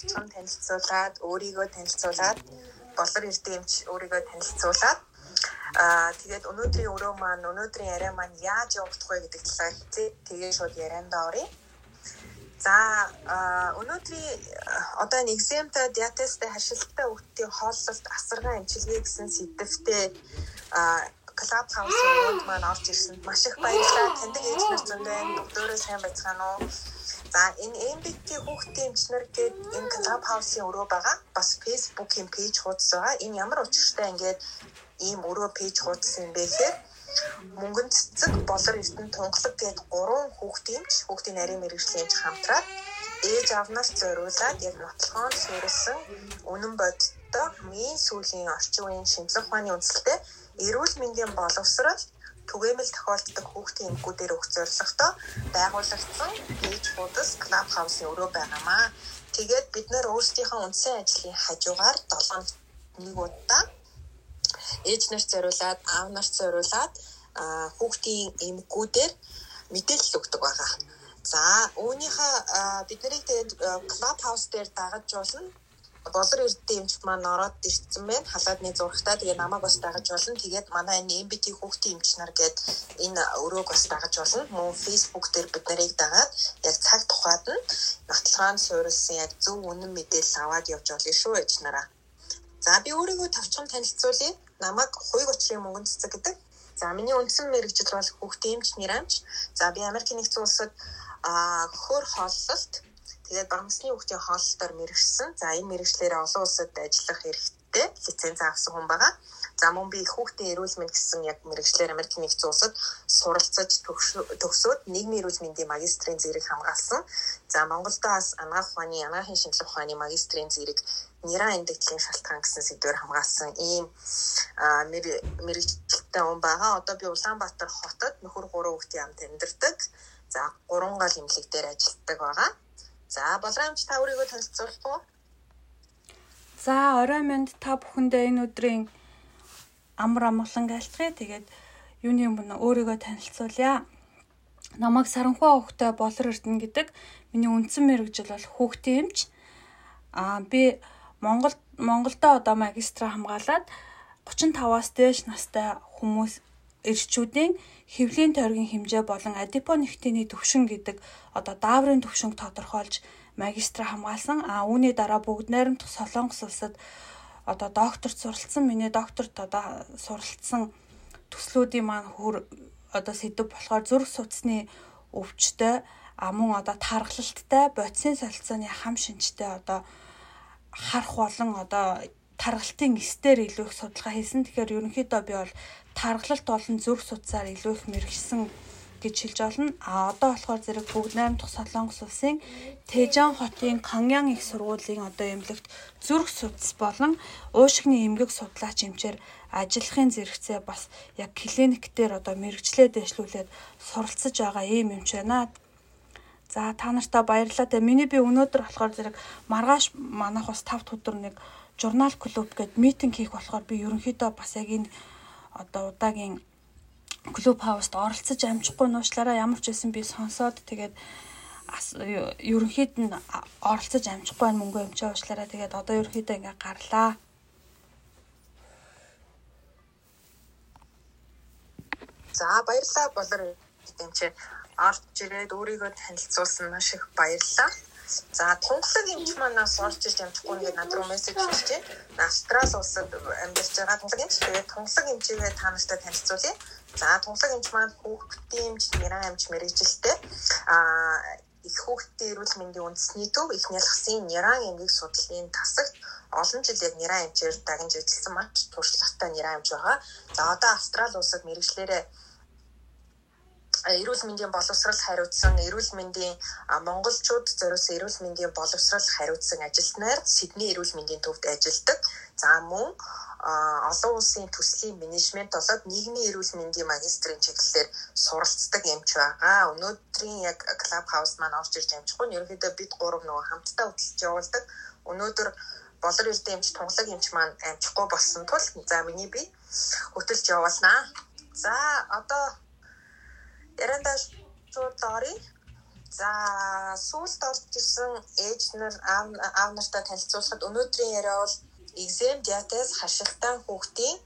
тавцхан танилцуулаад өөрийгөө танилцуулаад болор эрдэмч өөрийгөө танилцуулаад Аа тэгээд өнөөдрийн өрөө маань өнөөдрийн яриа маань яаж явагдах вэ гэдэг талаар хэлээ. Тэгээд шууд ярианда оръё. За өнөөдрийн одоо нэг экземта диатестэй харшилттай хүүхдийн хооллолт асаргаа эмчилгээ гэсэн сэдвтэ клуб хаусны өрөөнд маань орж ирсэнд маш их баярлалаа. Таньдаг ээж нар зөндөө өдөөрөө сайн байцгаана уу? За энэ MBT хүүхдийн эмчнэр гээд энэ клуб хаусын өрөө байгаа. Бас Facebook-ийн пэйж хуудас байгаа. Энэ ямар учиртай ингээд ийм өрөө пэйж хуудсан юм бэ гэхээр мөнгөн цэцэг болор эрдэн тунгалаг гээд гурван хүүхдийнч хүүхдийн нарийн мэрэгжлийнч хамтраад ээж авнаас зориулаад яг нотлохоон суурилсан үнэн бодиттой хамгийн сүүлийн орчин үеийн шинжлэх ухааны үндэслэлтэй эрүүл мэндийн боловсрол түгээмэл тохиолддог хүүхдийн эмгүүдээр өгөх зорилготой байгуулагдсан пэйж хуудас клуб хаусын өрөө байгаамаа. Тэгээд бид нэр өөрсдийнхөө үндсэн ажлын хажуугаар 7 нэг удаа ээж нарт зориулаад аав нарт зориулаад хүүхдийн эмгүүдээр мэдээлэл өгдөг байгаа. За үүнийхээ бид нарыг тэгээд клуб хаус дээр дагаж болно болор эрдэмч маань ороод ирсэн байна. Халаадны зурагтаа тэгээ намайг бас дагаж болно. Тэгээд манай энэ MBT хүүхдийн эмч нар гээд энэ өрөөг бас дагаж болно. Мөн Facebook дээр бид нарыг дагаад яг цаг тухайд нь нотлохоон суурилсан яг зөв үнэн мэдээлэл аваад явж болно шүү ээж нараа. За би өөрийгөө товчхон танилцуулъя. Намайг хуйг учрын мөнгөн цэцэг гэдэг. За миний үндсэн мэрэгжил бол хүүхдийн эмч нэрэмч. За би Америкийн нэгдсэн улсад а хөр хооллолт Тэгээд багцны хүүхдийн хооллолтоор мэрэгсэн. За энэ мэрэгчлэрээ олон улсад ажиллах хэрэгтэй лиценз авсан хүн байгаа. За мөн би хүүхдийн эрүүл мэнд гэсэн яг мэрэгчлэр Америкийн нэгдсэн улсад суралцаж төгсөөд нийгмийн эрүүл мэндийн магистрийн зэрэг хамгаалсан. За Монголдо бас анагаах ухааны анагаахын шинжилгээ ухааны магистрийн зэрэг нэраа эндэгдлийн шалтгаан гэсэн сэдвээр хамгаалсан ийм мэрэгчлэлтэй хүн байгаа. Одоо би Улаанбаатар хотод нөхөр гурван хүүхдийн хамт амьдардаг. За гурван гал эмнэлэг дээр ажилладаг байгаа. За болрамч та өөрийгөө танилцуулах уу? За орой минь та бүхэндээ энэ өдрийн амар амгалан айлтгая. Тэгээд юуны өмнө өөрийгөө танилцуулъя. Намайг Саранхуа хөхтэй болор эрдэнэ гэдэг. Миний үндсэн мэрэгжил бол хүүхдийн эмч. Аа би Монгол Монголдо одоо магистра хамгаалаад 35-аас дээш настай хүмүүс эрчүүдийн хэвлийн тойргийн хэмжээ болон адипонектины төвшин гэдэг одоо дааврын төвшинг тодорхойлж магистра хамгаалсан. А үүний дараа бүгд найрамдах Солонгос улсад одоо докторт суралцсан. Миний докторт одоо суралцсан төслүүдийн маань хөр одоо сэдв болохоор зүрх судасны өвчтөй а мөн одоо тархалттай бодисын солилцооны хам шинжтэй одоо харах болон одоо тархалтын эстээр илүү их судалгаа хийсэн. Тэгэхээр ерөнхийдөө би бол тархалт болон зүрх судсаар илүү их мэрэгсэн гэж хэлж олно. А одоо болохоор зэрэг бүгд 8 дахь Солонгос улсын Тэжан хотын Каньян их сургуулийн одоо эмнэлэгт зүрх судас болон уушигны эмгэг судлаач эмчээр ажиллахын зэрэгцээ бас яг клиник дээр одоо мэрэгчлээ дэвшлүүлээд суралцж байгаа ийм эмч байна. За та нартаа баярлалаа. Тэгээ миний би өнөөдөр болохоор зэрэг маргааш манайх бас 5 өдөр нэг журнал клуб гээд митинг хийх болохоор би ерөнхийдөө бас яг энэ одоо удаагийн клуб хауст оролцож амжихгүй нуушлаараа ямар ч байсан би сонсоод тэгээд ерөнхийд нь оролцож амжихгүй байх мөнгө өмчөө уушлаараа тэгээд одоо ерөнхийдөө ингээ гарлаа. За баярлалаа болор эмчээ орж ирээд өөрийгөө танилцуулсан маш их баярлалаа. За тунгалаг эмч манаас орж иж амжихгүй ингээд над руу мессеж хийжээ. Австрал улсад амьдарч байгаа тунгалаг эмч. Тэгээд тунгалаг эмчигээ та нартай танилцуулъя. За тунгалаг эмч маань хүүхдийн эмч, нэрэн эмч мэрэгжилтэй. Аа их хүүхдийн эрүүл мэндийн үндэсний төв их нялхсын няран эмгэг судлалын тасагт олон жил яг няран эмчээр дагнж ажилласан маш туршлагатай няран эмч байгаа. За одоо Австрали улсад мэрэгчлэрээ эрүүл мэндийн боловсрал хариуцсан эрүүл мэндийн монголчууд зориулсан эрүүл мэндийн боловсрал хариуцсан ажилтнаар Сидней эрүүл мэндийн төвд ажилладаг. За мөн олон улсын төслийн менежмент болоод нийгмийн эрүүл мэндийн магистрийн чиглэлээр суралцдаг эмч байгаа. Өнөөдрийн яг клуб хаус маань орж ирж амжихгүй нь ерөнхийдөө бид гурав нөгөө хамтдаа хөтлөж явуулдаг. Өнөөдөр болор эрдэнэ эмч тунгалаг эмч маань амжихгүй болсон тул за миний би хөтөлж явуулнаа. За одоо Ярандаа шууд оръё. За сүүлд орж ирсэн ээж нар аав нартай танилцуулахад өнөөдрийн яриа бол экзем диатез хашилтаа хүүхдийн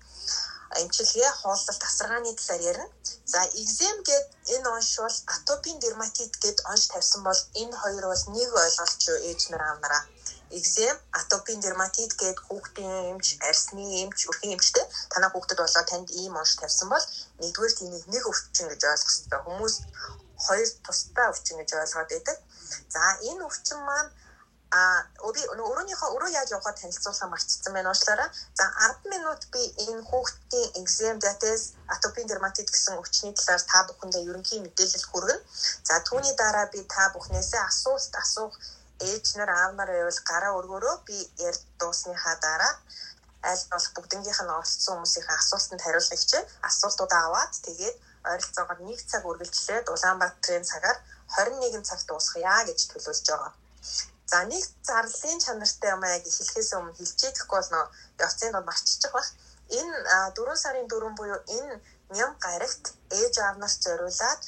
эмчилгээ хооллолт тасаргааны талаар ярина. За экзем гэд энэ онш бол атопийн дерматит гэд онш тавьсан бол энэ хоёр бол нэг ойлголт шүү ээж нар аав нараа. Экзем, атопийн дерматит гэд хүүхдийн эмч, арсны эмч, өрхийн эмчтэй танаа хүүхдэд болоо танд ийм онш тавьсан бол нэгдүгээр тийнийг нэг өвчин гэж ойлгох хэрэгтэй. Хүмүүс хоёр тусдаа өвчин гэж ойлгоод байдаг. За энэ өвчин маань а би өөрөөнийхөө өөрөө яаж явахаа танилцуулахаа марцсан байна уучлаарай. За 10 минут би энэ хүүхдийн экзем диатез атопийн дерматит гэсэн өвчний талаар та бүхэндээ ерөнхий мэдээлэл хүргэнэ. За түүний дараа би та бүхнээсээ асуулт асуух ээж нар аав нар байвал гараа өргөөрөө би ярь дуусныхаа дараа аль болох бүгднгийнх нь оролцсон хүмүүсийн асуултанд хариулах хичээ. Асуултуудаа аваад тэгээд ойролцоогоор 1 цаг үргэлжлээд Улаанбаатарын цагаар 21 цаг дуусгая гэж төлөвлөж байгаа. За нэг зарлалын чанартай юм аа гэж хэлэхээс өмнө хэлчихээхгүй бол нөө явцын донд марччих бах. Энэ 4 сарын 4 буюу энэ ням гарагт ээж аав нарт зориулаад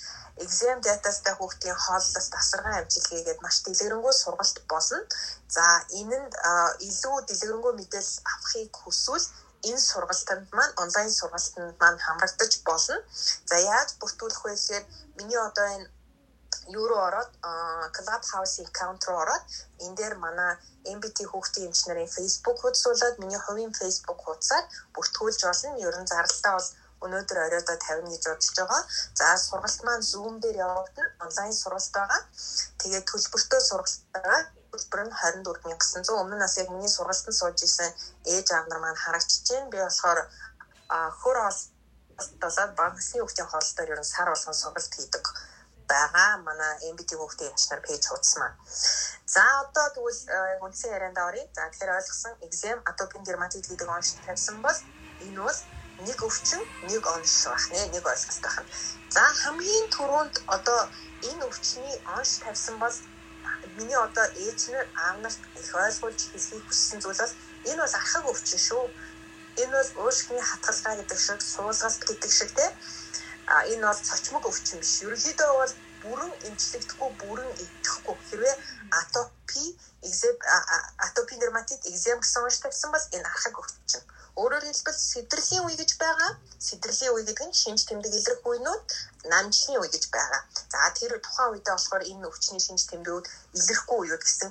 exam data-стай хүүхдийн хооллолт тасаргаа амжилгээгээд маш дэлгэрэнгүй сургалт болно. За энэ нь илүү дэлгэрэнгүй мэдээлэл авахыг хүсвэл энэ сургалтанд маань онлайн сургалтанд маань хамрагдаж болно. За яаж бүртгүүлэх вэ гэхээр миний одоо энэ юу руу ороод Clubhouse аккаунт руу ороод энэ дээр манай MBT хүүхдийн эмч нарын Facebook хуудсуулаад миний хувийн Facebook хуудасаар бүртгүүлж болно. Ерөн зарлалтаа бол өнөөдөр оройдоо 50 гэж бодож байгаа. За сургалт маань Zoom дээр явагдана. Онлайн сургалт байгаа. Тэгээд төлбөртөө сургалт байгаа төлбөр нь 24900 өмнө нас яг миний сургалтанд сууж исэн ээж аав нар маань харагчж байна. Би болохоор хөр олдолоод банкны хүүхдийн хоолтоор ер нь сар болгон сургалт хийдэг байгаа. Манай MBT хүүхдийн ячнаар пэйж хуудсан. За одоо тэгвэл үндсэн ярианд оръё. За тэгэхээр ойлгосон exam atopin dermatitis гэдэг онш тавьсан бол энэ бол нэг өвчин, нэг онш байх нэ, нэг ойлголт байна. За хамгийн түрүүнд одоо энэ өвчний онш тавьсан бол миний одоо ээж нар аав нарт их ойлгуулж хэлхийг хүссэн зүйл бол энэ бол архаг өвчин шүү. Энэ бол уушгины хатгалгаа гэдэг шиг, суулгалт гэдэг шиг те. А энэ бол цочмог өвчин биш. Ерөнхийдөө бол бүрэн эмчлэгдэхгүй, бүрэн идэхгүй. Хэрвээ атопи, экзем атопи дерматит, экзем гэсэн унш тавьсан бол энэ архаг өвчин. Өөрөөр хэлбэл сэдрэлийн үе гэж байгаа. Сэдрэлийн үе гэдэг нь шинж тэмдэг илрэх үенүүд намжлын үе гэж байгаа. За тэр тухайн үедээ болохоор энэ өвчний шинж тэмдгүүд илрэхгүй үеуд гэсэн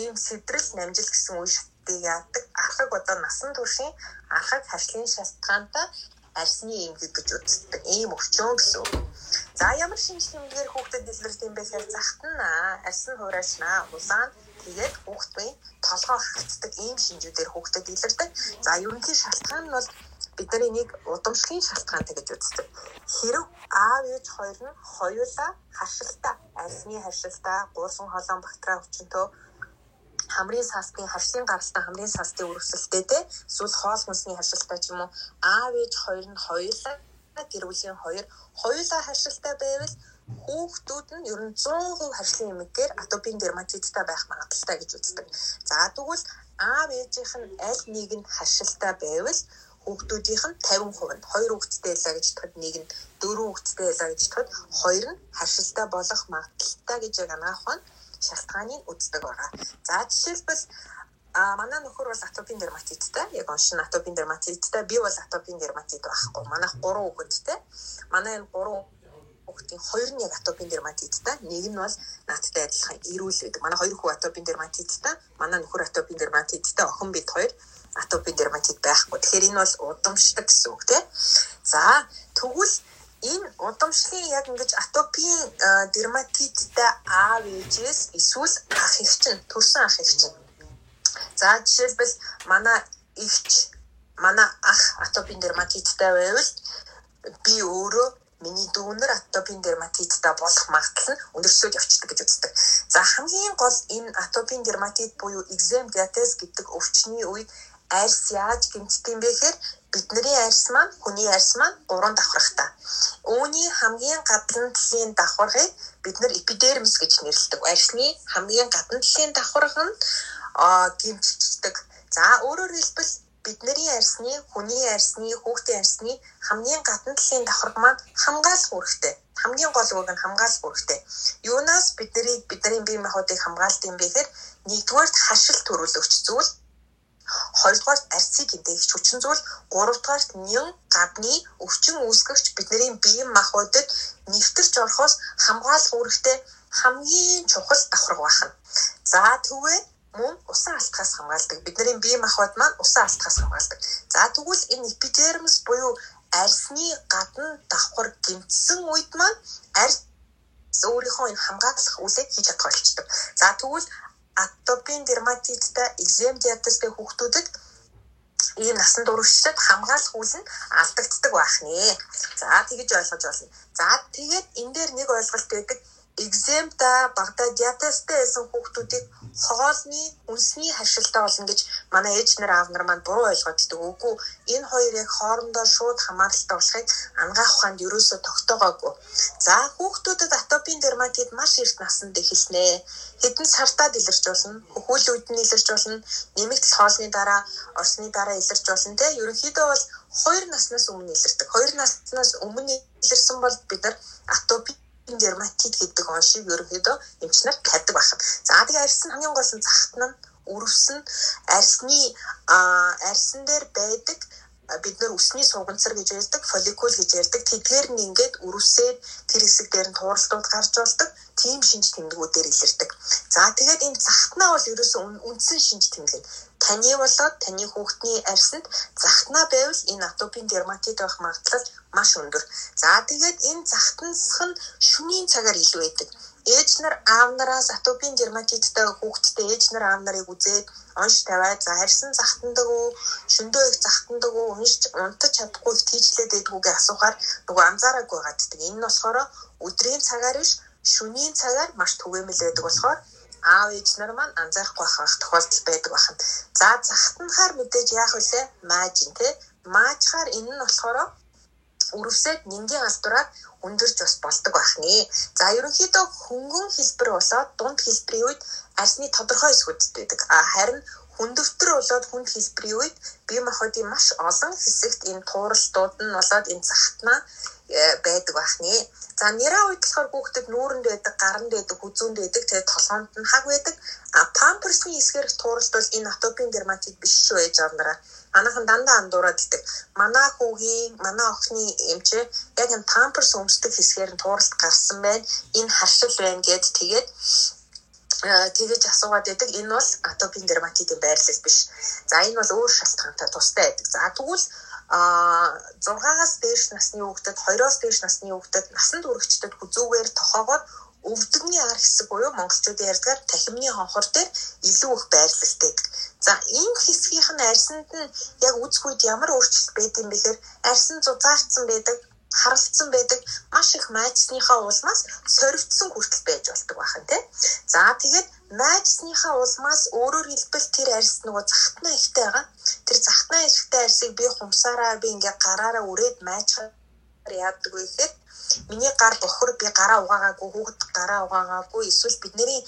ийм сэдрэл намжил гэсэн үе шатыг яадаг. Архаг одоо насан туршийн архаг хашлын шалтгаантай арсны эмгэг гэж үздэг. Ийм өвчин гэсэн. За ямар шинж тэмдгээр хүүхдэд илэрдэг юм бэ гэхээр захтана, арс нь хураашнаа, улаан тэгээд хүүхдийн толгоо халтдаг ийм шинжүүдээр хүүхдэд илэрдэг. За ерөнхий шалтгаан нь бол бидний нэг удамшлын шалтгаантай гэж үздэг. Хэрв аав ээж хоёр нь хоёулаа харшилтаа, арсны харшилтаа, гуурсан холоон бактериа өвчнөд хамрын саастын харшлын гаралтай хамрын саастын үргэлжлэлтэй те эсвэл хоол хүнсний харшилтай ч юм уу аав ээж хоёр нь хоёулаа гэр бүлийн хоёр хоёулаа харшилтай байвал хүүхдүүд нь ер нь 100% харшлын эмгээр атопийн дерматиттай байх магадaltaй гэж үздэг. За тэгвэл аав ээжийнх нь аль нэг нь харшилтай байвал хүүхдүүдийнх нь 50% нь хоёр хүүхэдтэй байлаа гэж бодоход нэг нь дөрөв хүүхэдтэй байлаа гэж бодоход хоёр нь харшилтай болох магадaltaй гэж яг анаах нь шалтгааныг үздэг байгаа. За жишээлбэл А манай нөхөр бол атопийн дерматиттай. Яг оншин атопийн дерматиттай. Би бол атопийн дерматит байхгүй. Манайх 3 хүүхэдтэй. Манай энэ 3 хүүхдийн хоёр нь яг атопийн дерматиттай. Нэг нь бол наадтай адилхан эрүүл байдаг. Манай хоёр хүү атопийн дерматиттай. Манай нөхөр атопийн дерматиттай. Охин бид хоёр атопийн дерматит байхгүй. Тэгэхээр энэ бол удамшдаг гэсэн үг тийм. За тэгвэл энэ удамшлын яг ингэж атопийн дерматиттай аав ээжээс эсвэл ах эгч нь төрсэн ах эгч нь. За жишээлбэл манай эгч манай ах атопийн дерматиттай байвал би өөрөө миний дүүнэр атопийн дерматиттай болох магадлал нь өндөрсөж явцдаг гэж үздэг. За хамгийн гол энэ атопийн дерматит буюу экзем диатез гэдэг өвчний үед арьс яаж гэмтдэг юм бэ гэхээр бидний арьс маань хүний арьс маань гурван давхрахтай. Үүний хамгийн гадна талын давхаргыг бид нар эпидермис гэж нэрлэдэг. Арьсны хамгийн гадна талын давхарх нь гэмтдэг. За өөрөөр хэлбэл бидний арьсны, хүний арьсны, хүүхдийн арьсны хамгийн гадна талын давхарг маань хамгаалах үүрэгтэй. хамгийн гол үг нь хамгаалах үүрэгтэй. Юунаас бидний бидний бие махбодыг хамгаалт юм бэ гэхээр нэгдүгээр хашил төрүүлэгч зүйл хоёрдугаар арцыг эдэгч хүчин зүйл гуравдугаар нэн гадны өвчин үүсгэгч бидний бие махбодод нэвтэрч орохоос хамгаалах үүрэгтэй хамгийн чухал давхарга байна. За тэгвэл мөн усан алтхаас хамгаалдаг. Бидний бие махбод маань усан алтхаас хамгаалдаг. За тэгвэл энэ эпидермис буюу арсны гадна давхар гимтсэн үед маань арс өөрийнхөө энэ хамгаалах үлийг хийж чадах болчдөг. За тэгвэл атопийн дерматиттай экзем диабеттэй хүүхдүүдэд ийм насан туршид хамгаалах үйл нь алдагддаг байх нэ. За тэгэж ойлгож байна. За тэгээд энэ дээр нэг ойлголт байдаг экземта багада диатезтэй байсан хүүхдүүдийг хоолны үнсний харшилтай болно гэж манай ээж нар аав нар маань буруу ойлгоддөг. Үгүй энэ хоёр яг хоорондоо шууд хамааралтай болохыг ангаах ухаанд ерөөсөө тогтоогоогүй. За хүүхдүүдэд атопийн дерматит маш эрт наснд эхэлнэ. Хэдэн сартаа илэрч болно. Хөхүүл үед нь илэрч болно. Нэмэгдэл хоолны дараа, орсны дараа илэрч болно. Тэ ерөнхийдөө бол хоёр наснаас өмнө илэрдэг. Хоёр наснаас өмнө илэрсэн бол бид нар атопийн дерматит гэдэг оншийг ерөнхийдөө эмч нар тавьдаг байна. За тэгээ арьсан хамгийн гол нь захтан нь өрөвсөн арьсны арьсан дээр байдаг бид нар үсний суганцар гэж ярьдаг, фолликул гэж ярьдаг. Тэдгээр нь ингээд өрөвсөд тэр хэсэг дээр нь тууралтууд гарч болдог. Тийм шинж тэмдгүүдээр илэрдэг. За тэгээд энэ захтнаа бол ерөөсөн үндсэн шинж тэмдэг. Таны болоод таны хүүхдний арьсанд захтнаа байвал энэ атопийн дерматит байх магадлал маш өндөр. За тэгээд энэ захтансх нь шөнийн цагаар илүү байдаг ээж нар аав нараас атопийн дерматиттай хүүхдтэй ээж нар аав нарыг үзээд онш тавиад за харьсан захтандаг уу шөндөө их захтандаг уу уншиж унтаж чадахгүй их тийжлээд байдгүйгээ асуухаар нөгөө анзаараагүй гаддаг. Энэ нь болохоор өдрийн цагаар биш шөнийн цагаар маш түгээмэл байдаг болохоор аав ээж нар маань анзаарахгүй байх тохиолдол байдаг бахан. За захтанхаар мэдээж яах вүлээ? Маажин тий. Маажхаар энэ нь болохоор өрөвсөд нингийн алдураар өндөрж бас болдог байна. За ерөнхийдөө хөнгөн хэлбэр болоод дунд хэлбэрийн үед арсны тодорхой хэсгүүд байдаг. А харин хүндөвтөр болоод хүнд хэлбэрийн үед бие махбодын маш олон хэсэгт энэ тууралтууд нь болоод энэ захтнаа байдаг байна. За нэраа үед болохоор хүүхдэд нүүрэнд байдаг, гаранд байдаг, хүзүүнд байдаг, тэгээд толгоонд нь хаг байдаг. А памперсны эсгэрх тууралт бол энэ атопийн дерматит биш шүү ээж авнараа манайхан дандаа андуураад идэг. Манай хүүгийн, манай охины эмчээ яг энэ памперс өмсдөг хэсгээр нь тууралт гарсан байна. Энэ харшил байна гэд тэгээд тэгэж асуугаад байдаг. Энэ бол атопийн дерматитийн байрлал биш. За энэ бол өөр шалтгаантай тустай байдаг. За тэгвэл а 6-аас дээш насны хүүхдэд 2-оос дээш насны хүүхдэд насанд хүрэгчдэд хүзүүгээр тохоогоод өвдөгний ар хэсэг буюу монголчуудын ярьдгаар тахимны хонхор дээр илүү их байрлалтай. За энэ хэсгийнх нь арьсанд нь яг үзэхүйд ямар өөрчлөлт байдаг юм бэхээр арьсан зузаардсан байдаг, харалцсан байдаг, маш их майцсныхаа улмаас соригдсон хүртэл байж болдог байна тийм. За тэгээд майцсныхаа улмаас өөрөөр хэлбэл тэр арьс нөгөө захтнаа ихтэй байгаа. Тэр захтнаа ихтэй арьсыг би хумсаараа би ингээ гараараа үрээд майчаар яадаг вэ гэхэд миний гар бохор би гараа угаагаагүй хүүхэд гараа угаагаагүй эсвэл бидний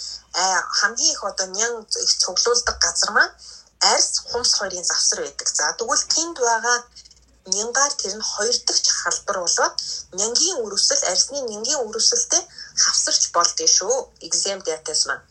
хамгийн их одоо нян их цуглуулдаг газар маань арьс хумс хоёрын завсар байдаг. За тэгвэл тэнд байгаа нянгаар тэр нь хоёр дахь халбар болоод нянгийн өрөвсөл арьсны нянгийн өрөвсөлтэй хавсарч болдгоо шүү. Exam diabetes маань.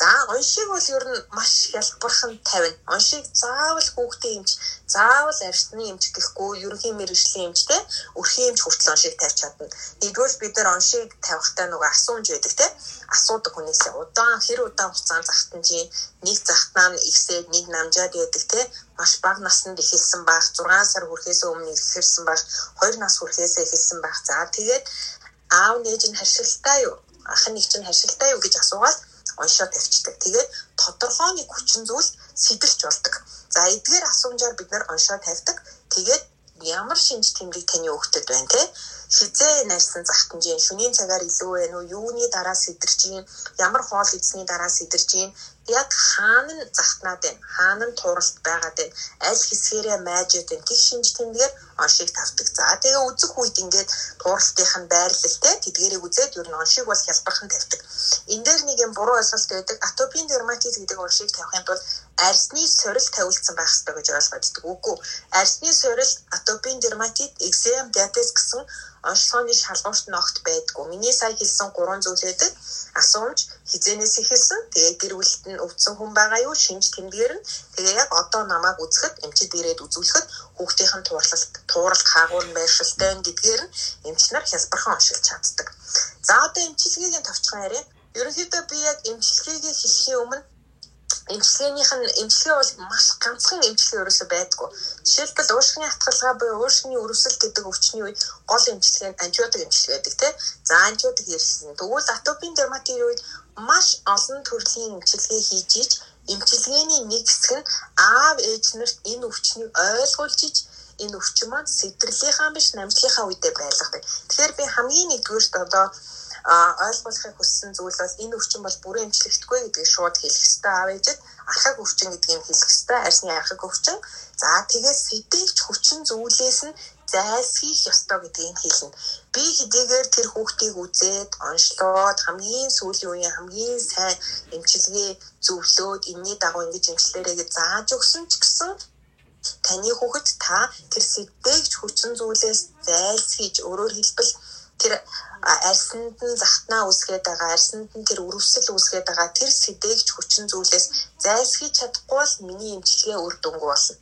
За уншиг бол ер нь маш хялбархан тавина. Уншиг заавал хүүхдээ эмч, заавал арьсны эмч гэхгүй ерөнхий мэрэгжлийн эмчтэй өрхийн эмч хүртэл уншиг тавьж чадна. Нэгдүгээр бид нар уншиг тавихтаа нөгөө асуунж байдаг те. Асуудаг хүнээсээ удаан хэр удаан хугацаанд захтан чи нэг захтнаа нь ихсээд нэг намжаад байдаг те. Маш бага наснд эхэлсэн байх, 6 сар хүрэхээс өмнө эхэлсэн байх, 2 нас хүрэхээс эхэлсэн байх. За тэгээд аав нээж нь харшилтай юу? Ах их чинь харшилтай юу гэж асуугаад уншаад тавьчихдаг. Тэгээд тодорхой нэг хүчин зүйл сэтэрч болдог. За эдгээр асуумжаар бид нар уншаад тавьдаг. Тэгээд ямар шинж тэмдэг таны өгөхөд байна те? Хизээ нарьсан захтанжийн шөнийн цагаар илүү байна уу юуны дараа сэтэрч юм ямар хоол идсний дараа сэтэрч юм яг хаана нь захтнаад байна. Хаана нь тууралт байгаад байна аль хэсгээрээ майжээд байна гих шинж тэмдгээр оншийг тавьдаг за тэгээ үзэх үед ингээд тууралтынх нь байрлалтай тэдгэрийг үзээд ер нь оншийг бол хялбархан тавьдаг. Энэ дээр нэг юм буруу ойлголт байдаг. Атопийн дерматит гэдэг оншийг тавихын тулд арсны сорил тавилдсан байх хэрэгтэй гэж ойлгоод байдаг үгүй арсны сорил атопийн дерматит экзем диабет гэсэн онцлогооны шалгуурт ногт байдгүй. Миний сая хэлсэн гурван зүйл байдаг. Асуумж хизэнээс ихэлсэн. Тэгээ гэр бүлд нь өвдсөн хүн байгаа юу? Шинж тэмдгээр нь. Тэгээ яг одоо намайг үзэхэд эмчид ирээд үзүүлэхэд хүүхдийн тууралт туурал хаагур байршилтай гэдгээр нь эмч нар хялбархан уншилж чаддаг. За одоо эмчилгээгийн товчхон яриа. Ерөнхийдөө би яг эмчилгээгээ хэлхийн өмнө эмчилгээнийх нь эмчилгээ бол маш ганцхан эмчилгээ ерөөсөй байдгүй. Жишээлбэл уушгины атгалгаа буюу уушгины өрөвсөл гэдэг өвчний үед гол эмчилгээ нь антибиотик эмчилгээ байдаг тийм. За антибиотик ярьсан. Тэгвэл атопийн дерматитийн үед маш олон төрлийн эмчилгээ хийж иж эмчилгээний нэг хэсэг нь аав ээж нарт энэ өвчнийг ойлгуулж иж энэ өвчин маань сэтэрлийнхаа биш намжлынхаа үедээ байлгадаг. Тэгэхээр би хамгийн нэгдүгээрт одоо ойлгуулахыг хүссэн зүйл бол энэ өвчин бол бүрэн эмчлэгдэхгүй гэдгийг шууд хэлэх хэрэгтэй аав ээжэд архаг өвчин гэдгийг хэлэх хэрэгтэй арсны архаг өвчин. За тэгээд сэтээгч хүчин зүйлээс нь зайлсхийх ёстой гэдгийг хэлнэ. Би хэдийгээр тэр хүүхдийг үзээд онцлоод хамгийн сүүлийн үеийн хамгийн сайн эмчилгээ зөвлөөд энэний дагуу ингэж эмчлээрээ гэж зааж өгсөн ч гэсэн таны хүүхэд та тэр сэтээгч хүчин зүйлээс зайлсхийж өөрөөр хэлбэл тэр арьсанд нь захтнаа үсгээд байгаа арьсанд нь тэр өрөвсөл үсгээд байгаа тэр сэдээгч хүчин зүйлээс зайлсхийж чадахгүй бол миний эмчилгээ үр дүнгүй болно.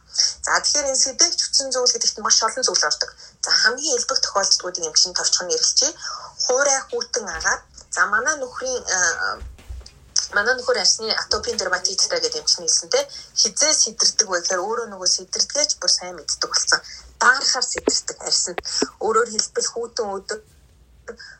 За тэгэхээр энэ сэдээгч хүчин зүйл гэдэгт маш олон зүйл ордог. За хамгийн элбэг тохиолдлуудын эмчийн товчхон нэрлэлчээ хуурай хүүтэн агаад за манай нөхрийн манай нөхөр арсны атопийн дерматиттай гэдэг эмчний хэлсэн те хизээ сэтэрдэг вэ гэхээр өөрөө нөгөө сэтэрдгээч бүр сайн мэддэг болсон. Баарахаар сэтэрдэг арсанд өөрөөр хэлбэл хүүтэн өдөр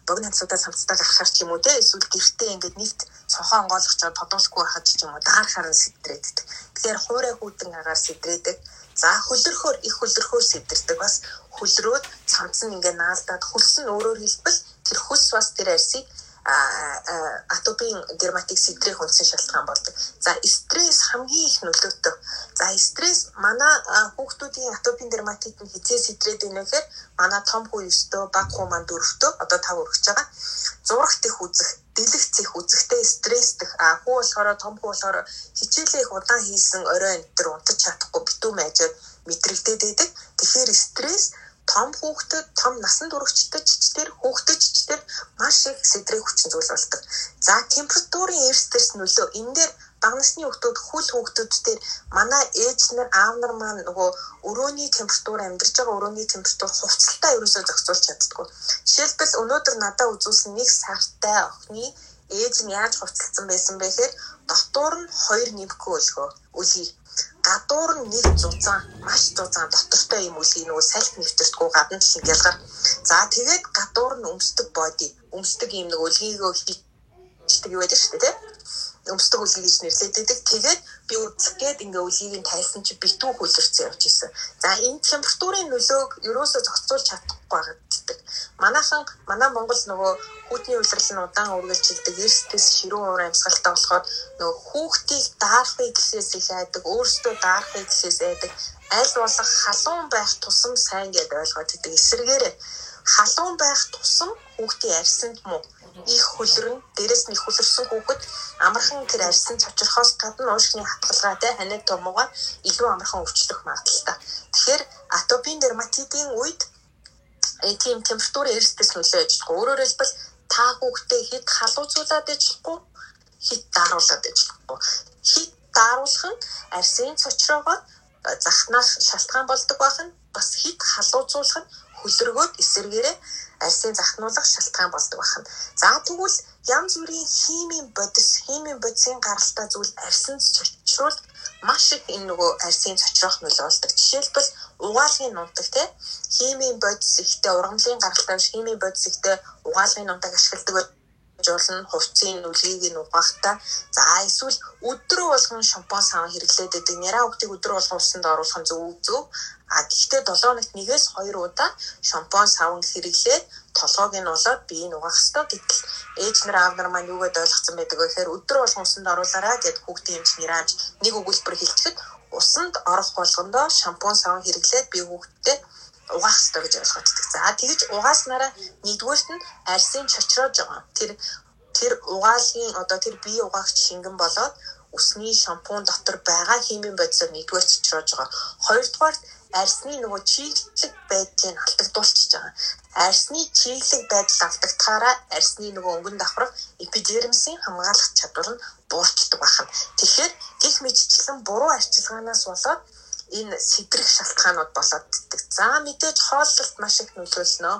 богино хацуудаа самцтай гарахаар ч юм уу те эсвэл гэртээ ингээд нефт цонхоо онгойлгож чад тодуулахгүй байхад ч юм уу даарахаар нь сэтрээддэг. Тэгэхээр хуурай хүүтэн агаар сэтрээдэг. За хөлөрхөөр их хөлөрхөөр сэдэрдэг бас хөлрөөд цамц нь ингээд наалдаад хөлс нь өөрөөр хэлбэл тэр хөлс бас тэр арсыг атопийн дерматит сэтрэх үндсэн шалтгаан болдог. За стресс хамгийн их нөлөөтэй. За стресс манай хүүхдүүдийн атопийн дерматит нь хизээ сэтрээд байна гэхээр манай том хүү 9-төө баг хүү маань 4-төө одоо 5 өргөж байгаа. Зурагт их үзэх, дэлгэц их үзэхтэй стресстэх. А хүү болохоор том хүү болохоор хичээлээ их удаан хийсэн орой энэ төр унтаж чадахгүй битүү мэжээд мэдрэгдээд байдаг. Тэгэхээр стресс том хүүхдэд том насан туршидч тэр хүүхдч тэр маш их сэтрэх хүчин зүйл болдог. За температурын эрсдэлс нөлөө энэ дээр бага насны хүүхдүүд хүл хүүхдүүд дээр манай ээж нар аав нар маань нөгөө өрөөний температур амьдарч байгаа өрөөний температур хувцалтаа ерөөсөө зохицуулж чаддгүй. Жишээлбэл өнөөдөр надад үзүүлсэн нэг сартай охины ээж нь яаж хувцалсан байсан бэ гэхээр дотор нь хоёр нэмэхгүй өлгөө үлгий гадуур нь нэг зузаан маш зузаан дотортой юм үлгий нөгөө сальт нэвтэрдэггүй гадна талын гялгаар за тэгээд гадуур нь өмсдөг боди өмсдөг юм нөгөө үлгийгөө хийдэг юу байдаг шүү дээ өмсдөг үлгий гэж нэрлэдэг. Тэгээд би үзэх гээд ингээ үлгийг нь тайлсан чи битүү хөлөрцөн явж исэн. За энэ температурын нөлөөг ерөөсөө зохицуулж чадахгүй байдаг. Манайхан манай Монгол нөгөө хүүтний улирал нь удаан үргэлжилдэг эрсдэс ширүүн уур амьсгалтай болохоор нөгөө хүүхдийг даахыг гэхээс их айдаг, өөрсдөө даахыг гэхээс айдаг. Аль болох халуун байх тусам сайн гэд ойлгоод идэг. Эсвэргээр халуун байх тусам хүүхдийн арьсанд муу их хөлрөн дээрэс нь их хөлөрсөн хүүхэд амархан тэр арьсан цочрохоос гадна уушгины хатгалгаатай ханиад томгоор илүү амархан өвчлөх магадлалтай. Тэгэхээр атопийн дерматитийн үед тийм температурын эрсдэс нөлөө ажиллахгүй. Өөрөөр хэлбэл та хүүхдээ хэд халууцуулаад ажиллахгүй, хэд даруулаад ажиллахгүй. Хэд даруулах нь арсын цочроогоо захнах шалтгаан болдог байх нь бас хэд халууцуулах нь хөлөргөөд эсэргээрээ арсын захнуулах шалтгаан болдог байна. За тэгвэл янз бүрийн химийн бодис, химийн бодисын гаралтай зүйл арсанд цочруулт маш их энэ нөгөө арсын цочрох нөлөө болдог. Жишээлбэл угаалгын нунтаг те химийн бодис ихтэй ургамлын гаралтай химийн бодис ихтэй угаалгын нунтаг ашигладаг жуулна хувцсын нүлгийг нь угаахта за эсвэл өдрөө болгон шампунь савн хэрэглээд байдаг. Няраа хүүхдийг өдрөө болгон усанд оруулах нь зөв зөв. А гэхдээ 7 хоногт нэгээс 2 удаа шампунь савн хэрэглээд толгойг нь болоод биеийг нь угаах хэрэгтэй гэтэл ээж нар аав нар маань юугээд ойлгоцсон байдаг вэ гэхээр өдрөө болгон усанд оруулаарай гэд хүүхдийн эмч нэраач нэг өгүүлбэр хэлчихэд усанд орох болгондоо шампунь савн хэрэглээд би хүүхдтэй угаах хэрэгтэй гэж ойлгогддог. За тэгж угааснараа нэгдүгээрт нь арсын чочроож байгаа. Тэр тэр угаалгын одоо тэр бие угаагч шингэн болоод усны шампунь дотор байгаа химийн бодисоор нэгдүгээр цочроож байгаа. Хоёрдугаар арсны нөгөө чиглэг байдлыг алдагдуулчихж байгаа. Арсны чиглэг байдал алдагдахаараа арсны нөгөө өнгөн давхрах эпидермисийн хамгаалах чадвар нь буурчдаг байна. Тэгэхээр гих мэдчлэн буруу арчилгаанаас болоод энэ сэдрэх шалтгаанууд болоод иддэг. За мэдээж хооллолт маш их нөлөөлнө.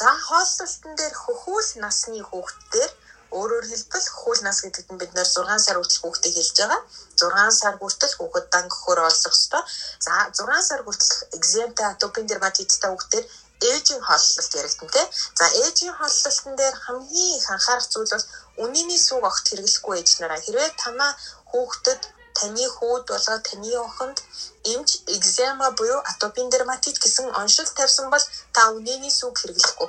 За хооллолтын дээр хөхүүл насны хүүхдээр Өөрөөр хэлбэл хөл нас гэдэгт нь бид нэр 6 сар хүртэл хүүхдийг хэлж байгаа. 6 сар хүртэл хүүхэд дан гөхөр олох ёстой. За 6 сар хүртэл экземтэй атопин дерматиттай хүүхдээр ээжийн хооллолт яригдана те. За ээжийн хооллолтын дээр хамгийн их анхаарах зүйл бол үнийний сүг огт хэрэглэхгүй ээж нараа. Хэрвээ танаа хүүхдэд таны хүүд болоод таны охинд эмч экзема буюу атопин дерматит гэсэн оншил тавьсан бол та үнэний сүг хэрэглэхгүй.